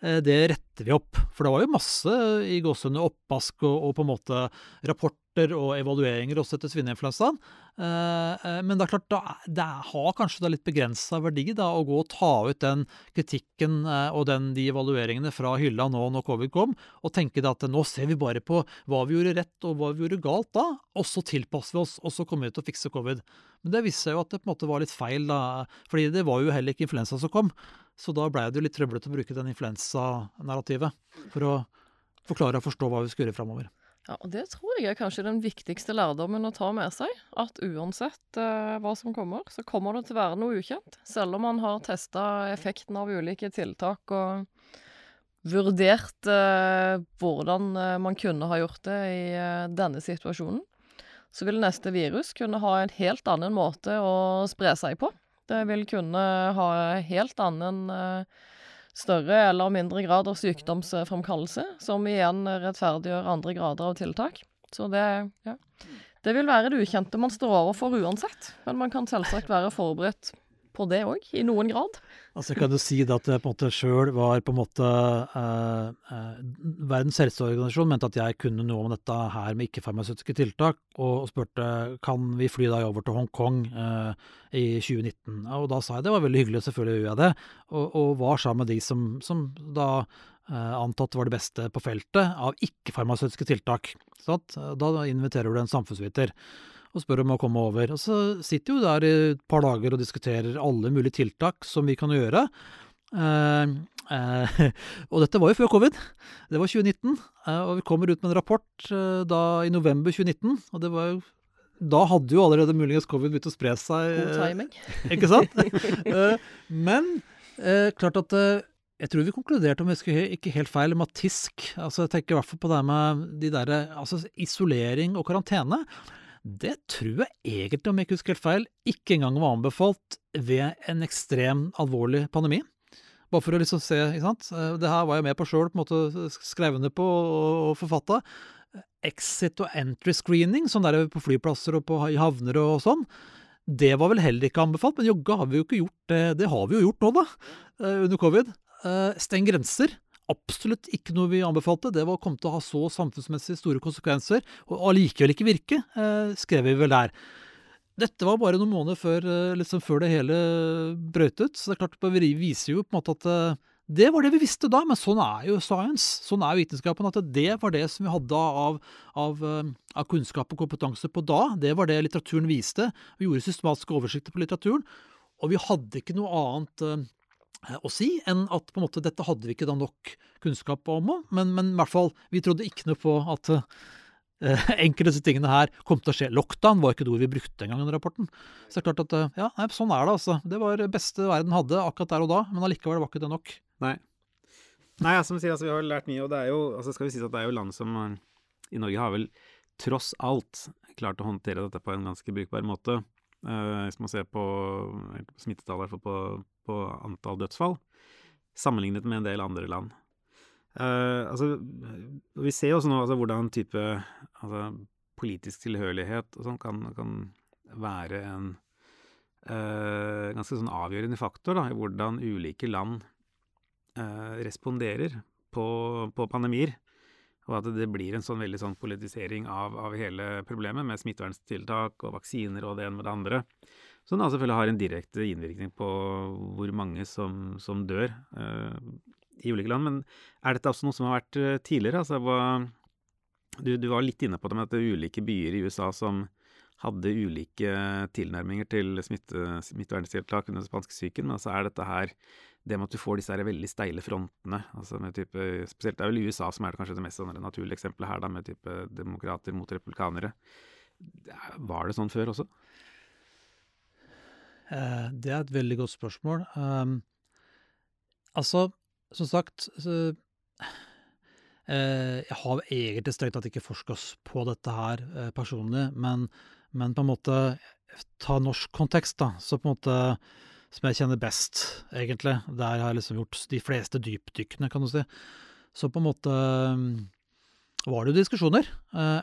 eh, det retter vi opp. For det var jo masse i gåsehudene oppvask og, og, på en måte rapport rapporter og evalueringer også etter svineinfluensaen. Eh, eh, men det er klart, det har kanskje da litt begrensa verdi da, å gå og ta ut den kritikken eh, og den, de evalueringene fra hylla nå når covid kom, og tenke at nå ser vi bare på hva vi gjorde rett og hva vi gjorde galt da, og så tilpasser vi oss, og så kommer vi til å fikse covid. Men det viste seg jo at det på en måte var litt feil, da, fordi det var jo heller ikke influensa som kom. Så da blei det jo litt trøblete å bruke den influensanarrativet for å forklare og forstå hva vi skulle gjøre framover. Ja, og Det tror jeg er kanskje den viktigste lærdommen å ta med seg. At uansett eh, hva som kommer, så kommer det til å være noe ukjent. Selv om man har testa effekten av ulike tiltak og vurdert eh, hvordan eh, man kunne ha gjort det i eh, denne situasjonen, så vil neste virus kunne ha en helt annen måte å spre seg på. Det vil kunne ha helt annen eh, større eller mindre grad av sykdomsfremkallelse, som igjen rettferdiggjør andre grader av tiltak. Så det, ja. Det vil være det ukjente man står overfor uansett, men man kan selvsagt være forberedt på det òg, i noen grad. Altså Kan du si det at jeg på en måte sjøl var på en måte eh, eh, Verdens helseorganisasjon mente at jeg kunne noe om dette her med ikke-farmasøytiske tiltak, og, og, spurte kan vi fly deg over til Hongkong eh, i 2019. Og da sa jeg det var veldig hyggelig, selvfølgelig gjør jeg det, og, og var sammen med de som, som da eh, antatt var det beste på feltet av ikke-farmasøytiske tiltak. Sånn? Da inviterer du en samfunnsviter og spør om å komme over. Og så sitter vi der i et par dager og diskuterer alle mulige tiltak som vi kan gjøre. Eh, eh, og dette var jo før covid. Det var 2019. Eh, og vi kommer ut med en rapport eh, da i november 2019. Og det var jo da hadde jo allerede muligens covid begynt å spre seg. God eh, timing. Ikke sant? Eh, men klart at jeg tror vi konkluderte, om jeg husker ikke helt feil, med at TISK altså Jeg tenker i hvert fall på det med de der, altså isolering og karantene. Det tror jeg egentlig, om jeg ikke husker helt feil, ikke engang var anbefalt ved en ekstrem alvorlig pandemi. Bare for å liksom se, ikke sant. Eh, det her var jeg med på sjøl, på en måte skrev på og forfatta. Exit og entry screening, sånn der på flyplasser og på, havner og sånn. Det var vel heller ikke anbefalt, men jogga har vi jo ikke gjort det. Det har vi jo gjort nå, da, eh, under covid. Eh, steng grenser absolutt ikke noe vi anbefalte. Det var kom til å ha så samfunnsmessig store konsekvenser, og allikevel ikke virke, eh, skrev vi vel der. Dette var bare noen måneder før, eh, liksom før det hele brøt ut, så det er klart det viser jo på en måte at eh, det var det vi visste da, men sånn er jo science, sånn er vitenskapen. At det var det som vi hadde av, av, av, kunnskap og kompetanse på da. Det var det litteraturen viste. Vi gjorde systematiske oversikter på litteraturen. Og vi hadde ikke noe annet å si enn at på en måte dette hadde vi ikke da nok kunnskap om. Men, men i hvert fall, vi trodde ikke noe på at uh, enkelte disse tingene her kom til å skje. Lockdown var ikke et ord vi brukte engang den rapporten. Så det er klart at uh, ja, nei, sånn er det altså. Det var beste verden hadde akkurat der og da, men allikevel var ikke det nok. Nei. Nei, som sier, altså, vi har lært mye, og det er jo altså skal vi si at det er jo land som i Norge har vel tross alt klart å håndtere dette på en ganske brukbar måte. Uh, hvis man ser på smittetallet, i hvert fall på på antall dødsfall, sammenlignet med en del andre land. Uh, altså, vi ser jo også nå altså, hvordan type altså, politisk tilhørighet og sånn kan, kan, være en uh, ganske sånn avgjørende faktor da, i hvordan ulike land uh, responderer på, på, pandemier. Og at det blir en sånn veldig sånn politisering av, av hele problemet med smitteverntiltak og vaksiner og det ene med det andre. Som da selvfølgelig har en direkte innvirkning på hvor mange som, som dør eh, i ulike land. Men er dette også noe som har vært eh, tidligere? Altså, hva, du, du, var litt inne på det med at det er ulike byer i USA som hadde ulike tilnærminger til smitte, smitteverntiltak under spanskesyken. Men altså er dette her det med at du får disse her veldig steile frontene altså med type, Spesielt det er vel USA som er det kanskje det mest naturlige eksempelet her, da, med type demokrater mot republikanere. Var det sånn før også? Eh, det er et veldig godt spørsmål. Um, altså, som sagt eh, Jeg har egentlig strengt tatt ikke forska på dette her eh, personlig, men, men, på en måte ta norsk kontekst, da, så på en måte som jeg kjenner best, egentlig. Der har jeg liksom gjort de fleste dypdykkene, kan du si. Så på en måte var det jo diskusjoner,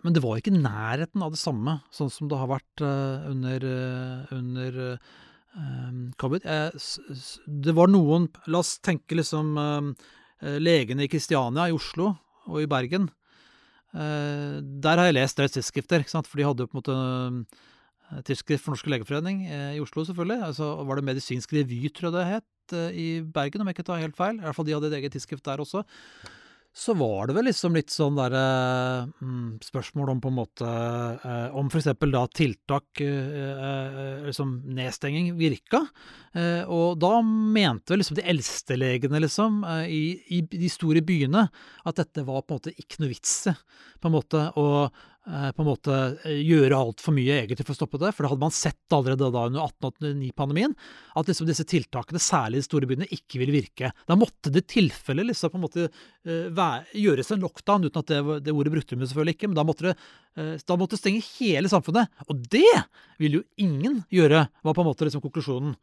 men det var ikke nærheten av det samme, sånn som det har vært under, under covid. Det var noen La oss tenke liksom legene i Kristiania, i Oslo og i Bergen. Der har jeg lest deres tidsskrifter, for de hadde jo på en måte tidsskrift for Norske legeforening i Oslo, selvfølgelig. Altså var det Medisinsk revy, tror jeg det het, i Bergen, om jeg ikke tar helt feil. I hvert fall de hadde et eget tidsskrift der også så var det vel liksom litt sånn derre mm, Spørsmål om på en måte eh, Om eksempel da tiltak, eh, eh, liksom nedstenging, virka. Eh, og da mente vel liksom de eldste legene, liksom, eh, i, i, de store byene, at dette var på en måte ikke noe vits i. På en måte, Eh, på en måte eh, gjøre altfor mye egentlig for å stoppe det. For det hadde man sett allerede da under 1889-pandemien, at liksom disse tiltakene, særlig i de store byene, ikke ville virke. Da måtte det i tilfelle liksom på en måte uh, gjøres en lockdown, uten at det, det ordet brukte de selvfølgelig ikke, men da måtte det da måtte stenge hele samfunnet. Og det ville jo ingen gjøre, var på en måte liksom konklusjonen.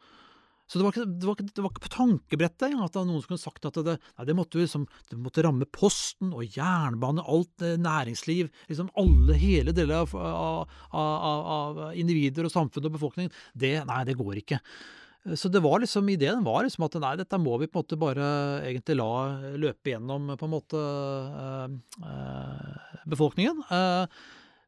Så det var, ikke, det, var ikke, det var ikke, på tankebrettet at det var noen som kunne sagt at det, nei, det, måtte, liksom, måtte ramme posten og jernbane, alt eh, næringsliv, liksom alle, hele deler av, av, av, av, individer og samfunn og befolkning. Det, nei, det går ikke. Så det var liksom, ideen var liksom at nei, dette må vi på en måte bare egentlig la løpe gjennom på en måte øh, øh, befolkningen. Uh,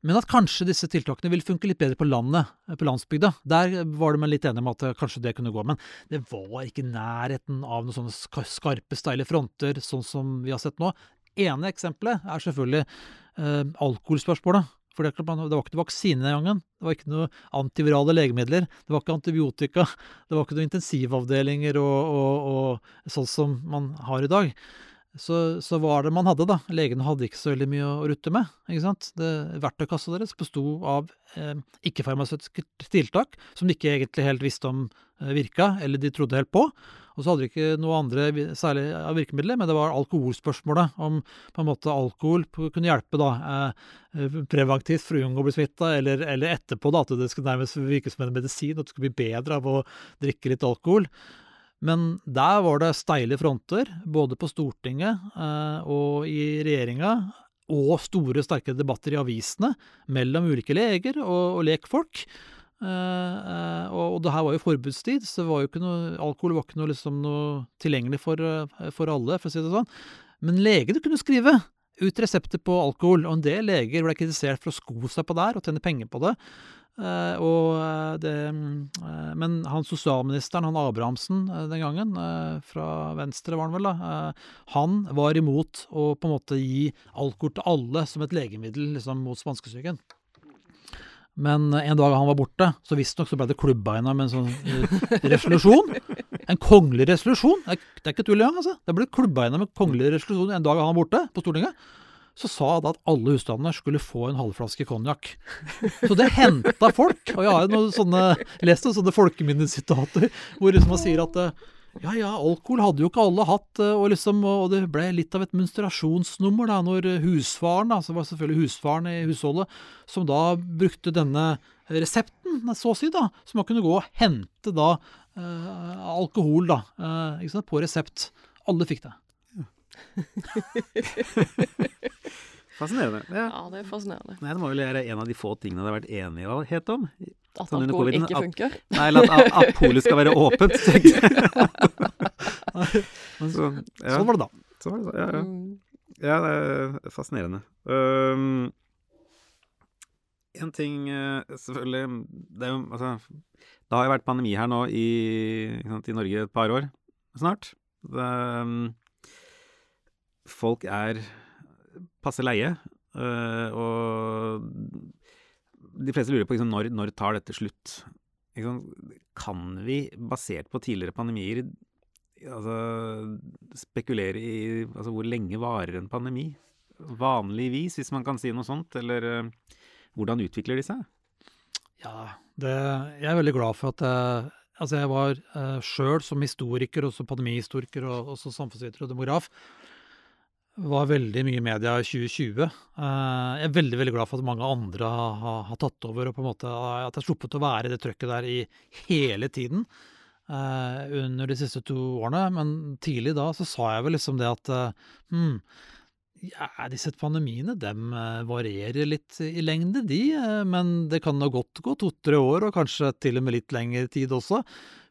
men at kanskje disse tiltakene vil funke litt bedre på landet, på landsbygda. Der var de litt enige om at eh, kanskje det kunne gå. Men det var ikke nærheten av noen sånne skarpe, steile fronter, sånn som vi har sett nå. Ene eksempelet er selvfølgelig eh, alkoholspørsmålet. For det, var ikke noe vaksine den gangen. Det var ikke noe antivirale legemidler. Det var ikke antibiotika. Det var ikke noen intensivavdelinger og, og, og sånn som man har i dag. Så, så var det man hadde, da. Legene hadde ikke så veldig mye å rutte med. ikke sant? Det, verktøykassa deres besto av eh, ikke-farmasøytiske tiltak som de ikke egentlig helt visste om eh, virka, eller de trodde helt på. Og så hadde de ikke noe andre særlig av virkemidler, men det var alkoholspørsmålet. Om på en måte alkohol kunne hjelpe da, eh, preventivt for å unngå å bli smitta, eller, eller, etterpå da, at det skulle nærmest virke som en medisin, at du skulle bli bedre av å drikke litt alkohol. Men der var det steile fronter, både på Stortinget eh, og i regjeringa, og store, sterke debatter i avisene mellom ulike leger og, og lekfolk. Eh, og, og det her var jo forbudstid, så var jo noe, alkohol var ikke noe, liksom, noe tilgjengelig for, for, alle, for å si det sånn. Men legene kunne skrive ut resepter på alkohol, og en del leger ble kritisert for å sko seg på det her og tjene penger på det. Og eh, det, uh, men han sosialministeren, han Abrahamsen den gangen, fra Venstre var han vel, da, han var imot å på en måte gi alkohol til alle som et legemiddel liksom, mot spanskesyken. Men en dag han var borte, så visstnok så ble det klubbeina med en sånn resolusjon. En kongelig resolusjon! Det er, ikke tull engang, altså. Det ble klubbeina med kongelig resolusjon en dag han var borte på Stortinget så sa det at alle husstandene skulle få en halvflaske konjakk. Så det henta folk. Og jeg har noen sånne, lest noen sånne folkeminnesitater hvor liksom man sier at eh, ja, ja, alkohol hadde jo ikke alle hatt, eh, og, liksom, og det ble litt av et menstruasjonsnummer da, når husfaren, da, som var selvfølgelig husfaren i husholdet, som da brukte denne resepten, så å si, da, så man kunne gå og hente da eh, alkohol da, eh, sant, på resept. Alle fikk det. fascinerende. Ja. ja. det er fascinerende. Nei, Det må vel være en av de få tingene det har vært enighet om. At sånn alkohol ikke funker? At, nei, eller at, at polet skal være åpent. så, ja. Sånn var det da. Sånn var det da, ja, ja. Mm. ja, det er fascinerende. Um, en ting selvfølgelig det, jo, altså, det har jo vært pandemi her nå i, sant, i Norge et par år snart. Det, um, folk er passe leie, øh, og de fleste lurer på liksom, når, når tar dette slutt? Kan vi, basert på tidligere pandemier, altså, spekulere i altså, hvor lenge varer en pandemi? Vanligvis, hvis man kan si noe sånt, eller hvordan utvikler de seg? Ja, det, jeg er veldig glad for at jeg Altså jeg var eh, sjøl som historiker, også pandemihistoriker og også samfunnsviter og demograf, var veldig mye i media i 2020. Uh, jeg er veldig veldig glad for at mange andre har, har, tatt over, og på en måte at jeg har sluppet å være i det trøkket der i hele tiden under de siste to årene. Men tidlig da så sa jeg vel liksom det at hmm, ja, disse pandemiene dem varierer litt i lengde, de. Men det kan nå godt gå to-tre år, og kanskje til og med litt lengre tid også.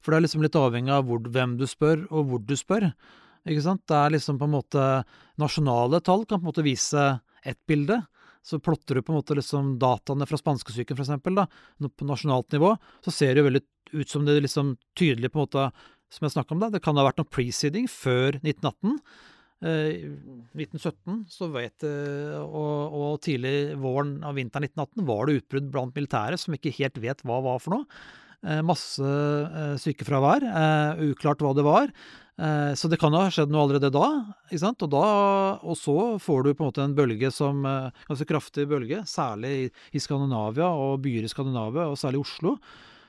For det er liksom litt avhengig av hvor, hvem du spør, og hvor du spør. Ikke sant? Det er liksom på en måte Nasjonale tall kan på en måte vise ett bilde. Så plotter du på en måte liksom dataene fra spanskesyken, eksempel, på nasjonalt nivå, så ser det jo veldig ut som det liksom tydelig på en måte, som jeg snakka om, da, det kan ha vært noe preceding før 1918. Eh, 1917 så vet, eh, og, og, tidlig våren av vinteren 1918 var det utbrudd blant militære som ikke helt vet hva var for noe. Eh, masse eh, sykefravær. Eh, uklart hva det var. Så det kan ha skjedd noe allerede da. ikke sant? Og, da, og så får du på en måte en bølge som Ganske kraftig bølge, særlig i Skandinavia og byer i Skandinavia, og særlig Oslo.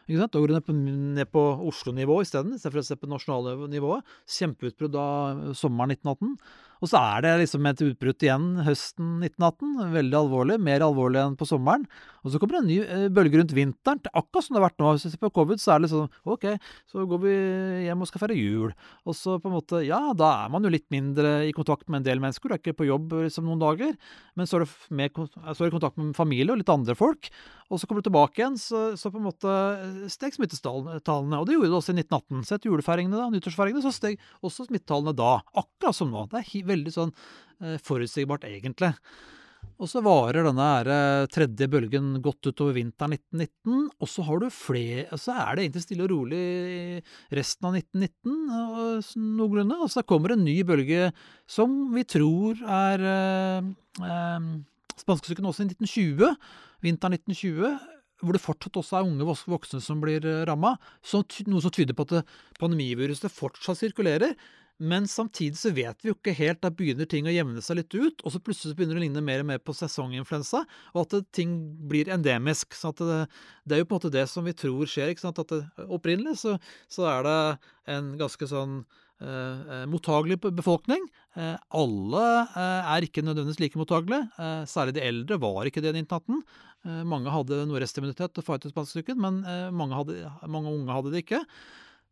Ikke sant? Da går du ned på, ned på Oslo-nivå isteden, istedenfor å se på nasjonale nivået. Kjempeutbrudd da sommeren 1918. Og så er det liksom et utbrudd igjen høsten 1918. Veldig alvorlig. Mer alvorlig enn på sommeren. Og så kommer det en ny eh, bølge rundt vinteren. Akkurat som det har vært nå. Hvis vi ser på covid, så er det liksom OK, så går vi hjem og skal feire jul. Og så på en måte Ja, da er man jo litt mindre i kontakt med en del mennesker. Du er ikke på jobb liksom noen dager. Men så er du med, så er i kontakt med familie og litt andre folk. Og så kommer du tilbake igjen, så, så på en måte eh, steg smittetallene. Og det gjorde det også i 1918. Sett julefeiringene, da, nyttårsfeiringene, så steg også smittetallene da. Akkurat som nå. Det er veldig sånn eh, forutsigbart, egentlig. Og så varer denne her, eh, tredje bølgen godt utover vinteren 1919. Og så har du flere, og så er det egentlig stille og rolig resten av 1919 noenlunde. Og så kommer en ny bølge som vi tror er eh, eh, spanskesyken også i 1920. Vinteren 1920 hvor det fortsatt også er unge voksne som blir ramma. Noe som tyder på at pandemiviruset fortsatt sirkulerer, men samtidig så vet vi jo ikke helt. Da begynner ting å jevne seg litt ut, og så plutselig begynner det å ligne mer og mer på sesonginfluensa, og at ting blir endemisk. så det, det, er jo på en måte det som vi tror skjer. ikke sant? At det, Opprinnelig så, så, er det en ganske sånn eh, mottagelig befolkning. Eh, alle eh, er ikke nødvendigvis like mottagelige. Eh, særlig de eldre var ikke det i 1918. Eh, mange hadde noe restimmunitet og fightet spanskesyken, men eh, mange, hadde, mange unge hadde det ikke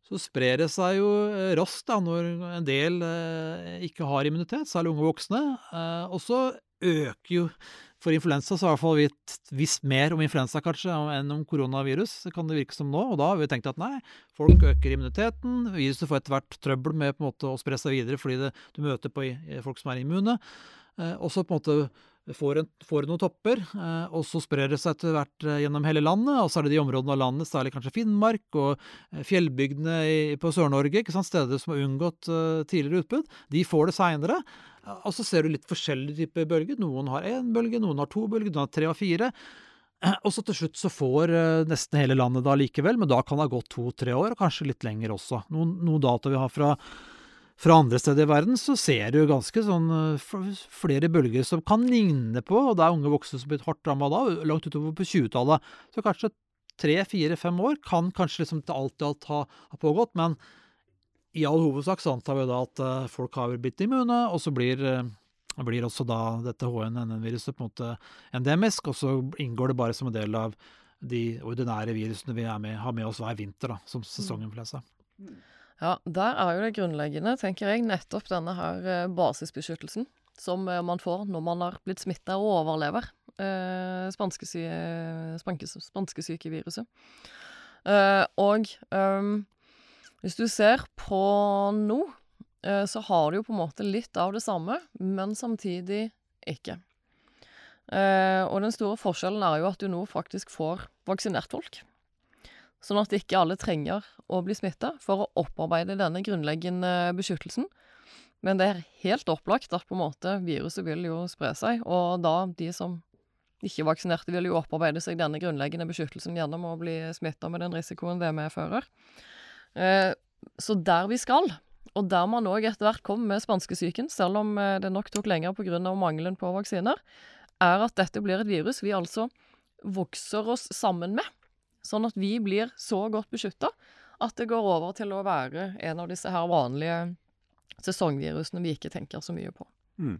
så sprer det seg jo eh, raskt da, når en del eh, ikke har immunitet, særlig unge voksne. Eh, og så øker jo For influensa så har i hvert fall vi visst mer om influensa kanskje enn om koronavirus, kan det virke som nå. Og da har vi tenkt at nei, folk øker immuniteten. Viruset får etter hvert trøbbel med på en måte å spre seg videre fordi det, du møter på folk som er immune. Og så på en måte får, en, får noen topper, eh, og så sprer det seg etter hvert eh, gjennom hele landet. Og så er det de områdene av landet, særlig kanskje Finnmark og eh, fjellbygdene i, på Sør-Norge, steder som har unngått tidligere utbud, de får det seinere. Og så ser du litt forskjellige typer bølger. Noen har én bølge, noen har to bølger, noen har tre og fire. Og så til slutt så får nesten hele landet da likevel, men da kan det ha gått to-tre år, og kanskje litt lenger også. Noen, noen data vi har fra fra andre steder i verden så ser du ganske sånn eh, flere bølger som kan ligne på, og det er unge voksne som blir hardt ramma da, langt utover på 20-tallet. Så kanskje tre, fire, fem år kan kanskje liksom til alt i alt ha, ha, pågått, men i all hovedsak så antar vi da at uh, folk har blitt immune, og så blir, uh, blir også da dette HNN-viruset på en måte endemisk, og så inngår det bare som en del av de ordinære virusene vi med, har med oss hver vinter, da, som flest Mm. Ja, der er jo det grunnleggende, tenker jeg, nettopp denne her eh, basisbeskyttelsen som eh, man får når man har blitt smitta og overlever eh, spanskesykeviruset. Eh, og eh, hvis du ser på nå, eh, så har du jo på en måte litt av det samme, men samtidig ikke. og den store forskjellen er jo at du nå faktisk får vaksinert folk. Sånn at ikke alle trenger å bli smitta for å opparbeide denne grunnleggende beskyttelsen. Men det er helt opplagt at på en måte viruset vil jo spre seg, og da de som ikke vaksinerte, vil jo opparbeide seg denne grunnleggende beskyttelsen gjennom å bli smitta med den risikoen det medfører. Eh, så der vi skal, og der man òg etter hvert kom med spanskesyken, selv om eh, det nok tok lenger pga. mangelen på vaksiner, er at dette blir et virus vi altså vokser oss sammen med. Sånn at vi blir så godt beskytta at det går over til å være en av disse her vanlige sesongvirusene vi ikke tenker så mye på. Mm.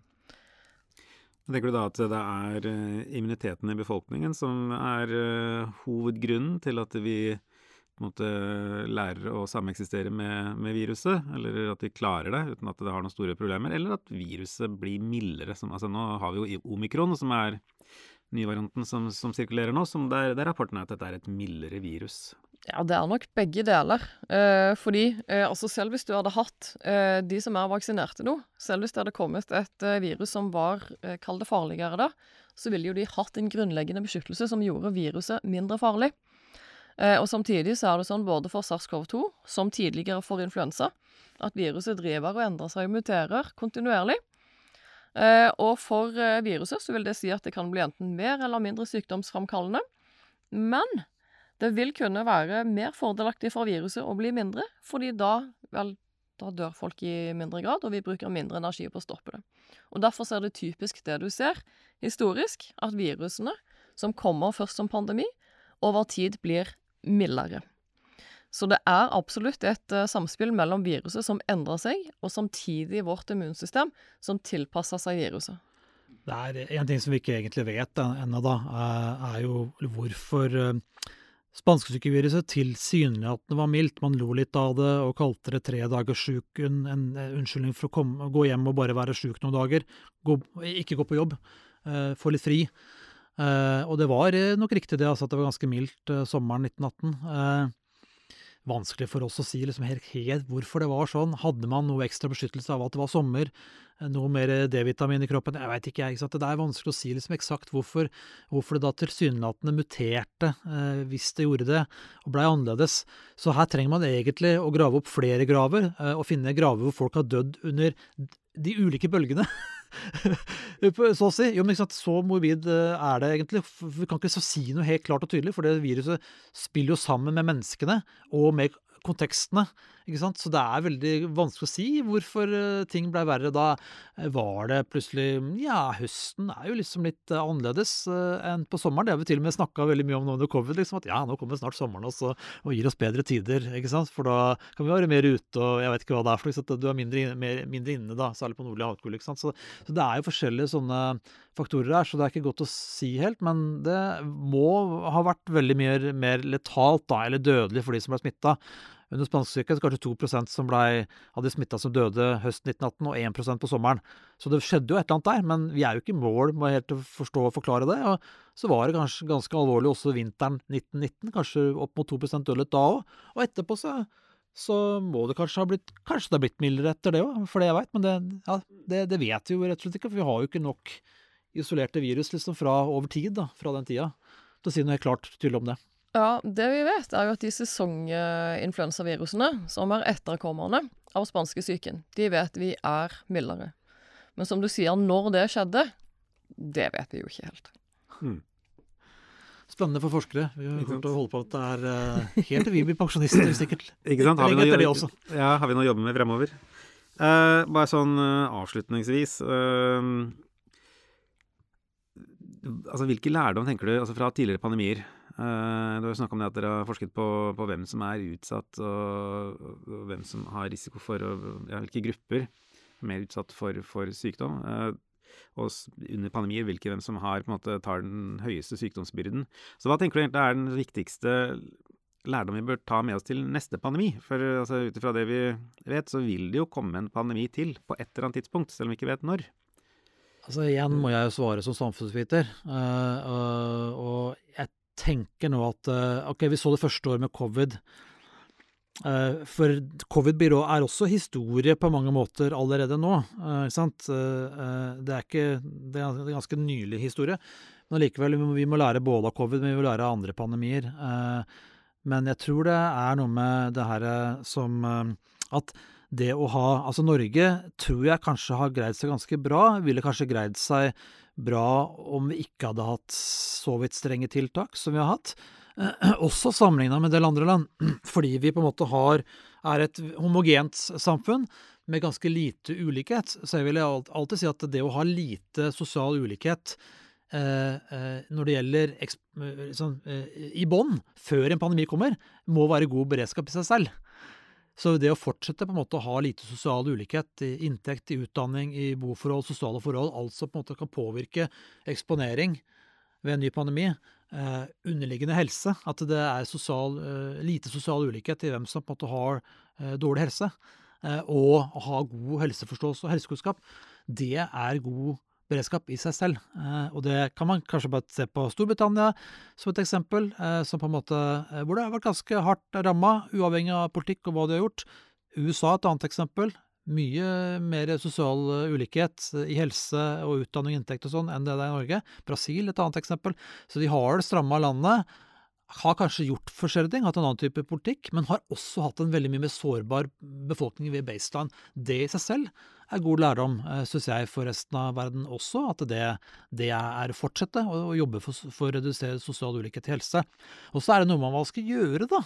Tenker du da at det er uh, immuniteten i befolkningen som er uh, hovedgrunnen til at vi måte lærer å sameksistere med, med, viruset, eller at vi klarer det uten at det har noen store problemer, eller at viruset blir mildere? Som, altså nå har vi jo omikron, som er nyvarianten som, som sirkulerer nå, som der, der rapporten er at dette er et mildere virus. Ja, det er nok begge deler. Eh, fordi eh, altså selv hvis du hadde hatt eh, de som er vaksinerte nå, selv hvis det hadde kommet et eh, virus som var, eh, kall det farligere da, så ville jo de hatt en grunnleggende beskyttelse som gjorde viruset mindre farlig. Eh, og samtidig så er det sånn både for SARS-CoV-2 som tidligere for influensa, at viruset driver og endrer seg og muterer kontinuerlig. Og for viruset så vil det si at det kan bli enten mer eller mindre sykdomsframkallende. Men det vil kunne være mer fordelaktig for viruset å bli mindre, fordi da, vel, da dør folk i mindre grad, og vi bruker mindre energi på å stoppe det. Og Derfor er det typisk det du ser historisk, at virusene som kommer først som pandemi, over tid blir mildere. Så det er absolutt et uh, samspill mellom viruset som endrer seg, og samtidig vårt immunsystem som tilpasser seg viruset. Det er En ting som vi ikke egentlig vet ennå, da, eh, er jo hvorfor Spanskesykeviruset tilsynelatende var mildt. Man lo litt av det og kalte det tre dagers sjuk, en, en, unnskyldning for å komme, gå hjem og bare være sjuk noen dager. Gå, ikke gå på jobb. Uh, få litt fri. Uh, og det var eh, nok riktig det, altså, at det var ganske mildt uh, sommeren 1918 vanskelig for oss å si liksom helt, helt, hvorfor det var sånn. Hadde man noe ekstra beskyttelse av at det var sommer? Noe mer D-vitamin i kroppen? Jeg veit ikke, ikke sant? Det er vanskelig å si liksom eksakt hvorfor, hvorfor det da tilsynelatende muterte, eh, hvis det gjorde det, og blei annerledes. Så her trenger man egentlig å grave opp flere graver, eh, og finne graver hvor folk har dødd under de ulike bølgene. så å si. Jo, men ikke sant, så morbid eh, er det egentlig. Vi kan ikke så si noe helt klart og tydelig, for det viruset spiller jo sammen med menneskene og med kontekstene. Ikke sant? Så det er veldig vanskelig å si hvorfor eh, ting blei verre. Da eh, var det plutselig Ja, høsten er jo liksom litt eh, annerledes enn på sommeren. Det har vi til og med snakka veldig mye om nå under covid. liksom At ja, nå kommer snart sommeren også, og gir oss bedre tider. ikke sant? For da kan vi være mer ute, og jeg vet ikke hva det er for noe. Du er mindre, mer, mindre inne, da, særlig på nordlig halvkule. Så, så det er jo forskjellige sånne faktorer her, så det er ikke godt å si helt. Men det må ha vært veldig mye mer letalt, da, eller dødelig for de som ble smitta. Under spanskesyken kanskje 2% som ble, hadde smitta som døde høsten 1918, og 1% på sommeren. Så det skjedde jo et eller annet der, men vi er jo ikke i mål med helt å forstå og forklare det. Og så var det kanskje ganske alvorlig også vinteren 1919, kanskje opp mot 2 dødelighet da òg. Og etterpå så, så må det kanskje ha blitt Kanskje det har blitt mildere etter det òg, for det jeg veit. Men det, ja, det, det, vet vi jo rett og slett ikke, for vi har jo ikke nok isolerte virus liksom fra over tid, da, fra den tida, til å si noe helt klart tydelig om det. Ja, det vi vet, er jo at de sesonginfluensavirusene, som er etterkommerne av spanskesyken, de vet vi er mildere. Men som du sier, når det skjedde, det vet vi jo ikke helt. Hmm. Spennende for forskere. Vi kommer til å holde på at det er uh, helt til vi blir pensjonister, sikkert. Ikke sant? Har vi, noe, ja, har vi noe å jobbe med fremover? Uh, bare sånn uh, avslutningsvis altså, Hvilke lærdom tenker du altså, fra tidligere pandemier? Uh, du har snakka om det at dere har forsket på, på hvem som er utsatt, og, og, hvem som har risiko for og, ja, hvilke grupper er mer utsatt for, for sykdom. Uh, og under pandemier hvilke hvem som har, på en måte, tar den høyeste sykdomsbyrden. Så hva tenker du egentlig er den viktigste lærdom vi bør ta med oss til neste pandemi? For altså, ut ifra det vi vet, så vil det jo komme en pandemi til på et eller annet tidspunkt, selv om vi ikke vet når. Altså Igjen må jeg jo svare som samfunnsviter. Uh, uh, og jeg tenker nå at eh, Ok, vi så det første året med covid. Uh, for covid-byrå er også historie på mange måter allerede nå. Uh, ikke sant? Det, er ikke, det er en ganske nylig historie. Men allikevel, vi må lære både av covid, men vi må lære av andre pandemier. men jeg tror det er noe med det her som At det å ha Altså, Norge tror jeg kanskje har greid seg ganske bra. Ville kanskje greid seg bra om vi ikke hadde hatt så vidt strenge tiltak som vi har hatt. Eh, også sammenligna med en del andre land, fordi vi på en måte har, er et homogent samfunn med ganske lite ulikhet. Så jeg vil alltid si at det å ha lite sosial ulikhet når det gjelder sånn, i bånn, før en pandemi kommer, må være god beredskap i seg selv. Så det å fortsette på en måte å ha lite sosial ulikhet i inntekt, i utdanning, i boforhold, sosiale forhold, altså på en måte kan påvirke eksponering ved en ny pandemi, eh, underliggende helse, at det er sosial, eh, lite sosial ulikhet i hvem som på en måte har eh, dårlig helse, eh, og ha god helseforståelse og helsekunnskap, det er god beredskap i seg selv. Eh, og det kan man kanskje bare se på Storbritannia som et eksempel, eh, som på en måte, eh, hvor det har vært ganske hardt ramma, uavhengig av politikk og hva de har gjort. USA et annet eksempel. Mye mer sosial ulikhet i helse og utdanning og inntekt og sånn enn det det er i Norge. Brasil et annet eksempel. Så de har det stramma landet har kanskje gjort forskjellige ting, hatt en annen type politikk, men har også hatt en veldig mye mer sårbar befolkning ved baseline. Det i seg selv er god lærdom, eh, syns jeg, for resten av verden også. At det, det er å fortsette å, jobbe for, for, å redusere sosial ulikhet i helse. Og så er det noe man skal gjøre, da.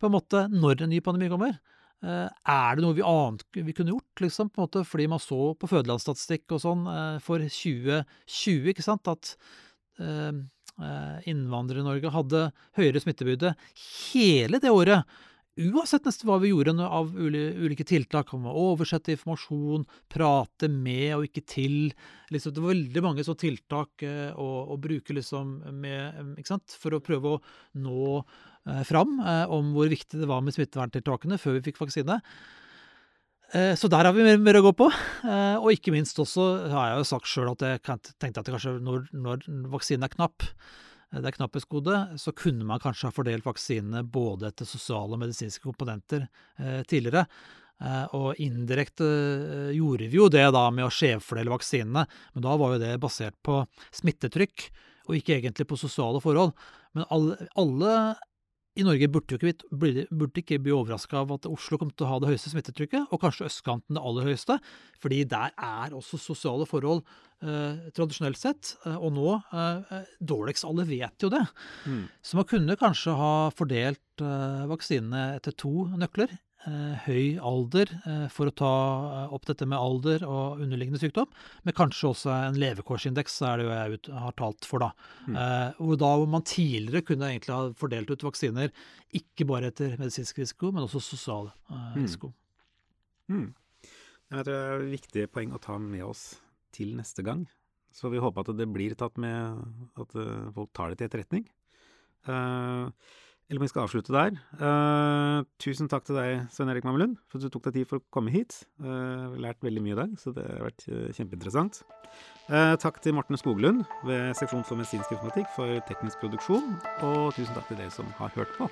På en måte, når en ny pandemi kommer. Eh, er det noe vi annet vi kunne gjort, liksom? på en måte, Fordi man så på fødelandsstatistikk og sånn eh, for 2020, ikke sant, at innvandrere i Norge hadde høyere smittebyrde hele det året uansett nesten hva vi gjorde av ulike tiltak, om å oversette informasjon, prate med og ikke til liksom, Det var veldig mange sånne tiltak eh, å, å, bruke liksom med, for å prøve å nå eh, fram eh, om hvor viktig det var med smitteverntiltakene før vi fikk vaksine. Eh, så der har vi mer, mer å gå på. Eh, og ikke minst også har jeg jo sagt sjøl at jeg tenkte at kanskje når, når vaksinen er knapp, det er knapphetsgode, så kunne man kanskje ha fordelt vaksinene både etter sosiale og medisinske komponenter eh, tidligere. Eh, og indirekte eh, gjorde vi jo det da med å skjevfordele vaksinene, men da var jo det basert på smittetrykk, og ikke egentlig på sosiale forhold. Men alle, alle i Norge burde, ikke, burde ikke bli overraska av at Oslo kommer til å ha det høyeste smittetrykket, og kanskje østkanten det aller høyeste, fordi der er også sosiale forhold eh, tradisjonelt sett, eh, og nå eh, dårligst. Alle vet jo det. Mm. Så man kunne kanskje ha fordelt eh, vaksinene etter to nøkler. Eh, høy alder eh, for å ta eh, opp dette med alder og underliggende sykdom, men kanskje også en levekårsindeks, er det jo jeg ut, har talt for, da. Mm. hvor da hvor man tidligere kunne egentlig ha fordelt ut vaksiner ikke bare etter medisinsk risiko, men også sosial mm. risiko. Mm. Tror det er et viktig poeng å ta med oss til neste gang. Så vi håper at det blir tatt med At folk tar det til etterretning. Uh, eller om vi skal avslutte der. Uh, tusen takk til deg, Svein Erik Mamelund, for at du tok deg tid for å komme hit. Uh, lært veldig mye i dag, så det har vært uh, kjempeinteressant. Takk til Morten Skoglund ved Seksjon for medisinsk informatikk for teknisk produksjon, og tusen takk til dere som har hørt på.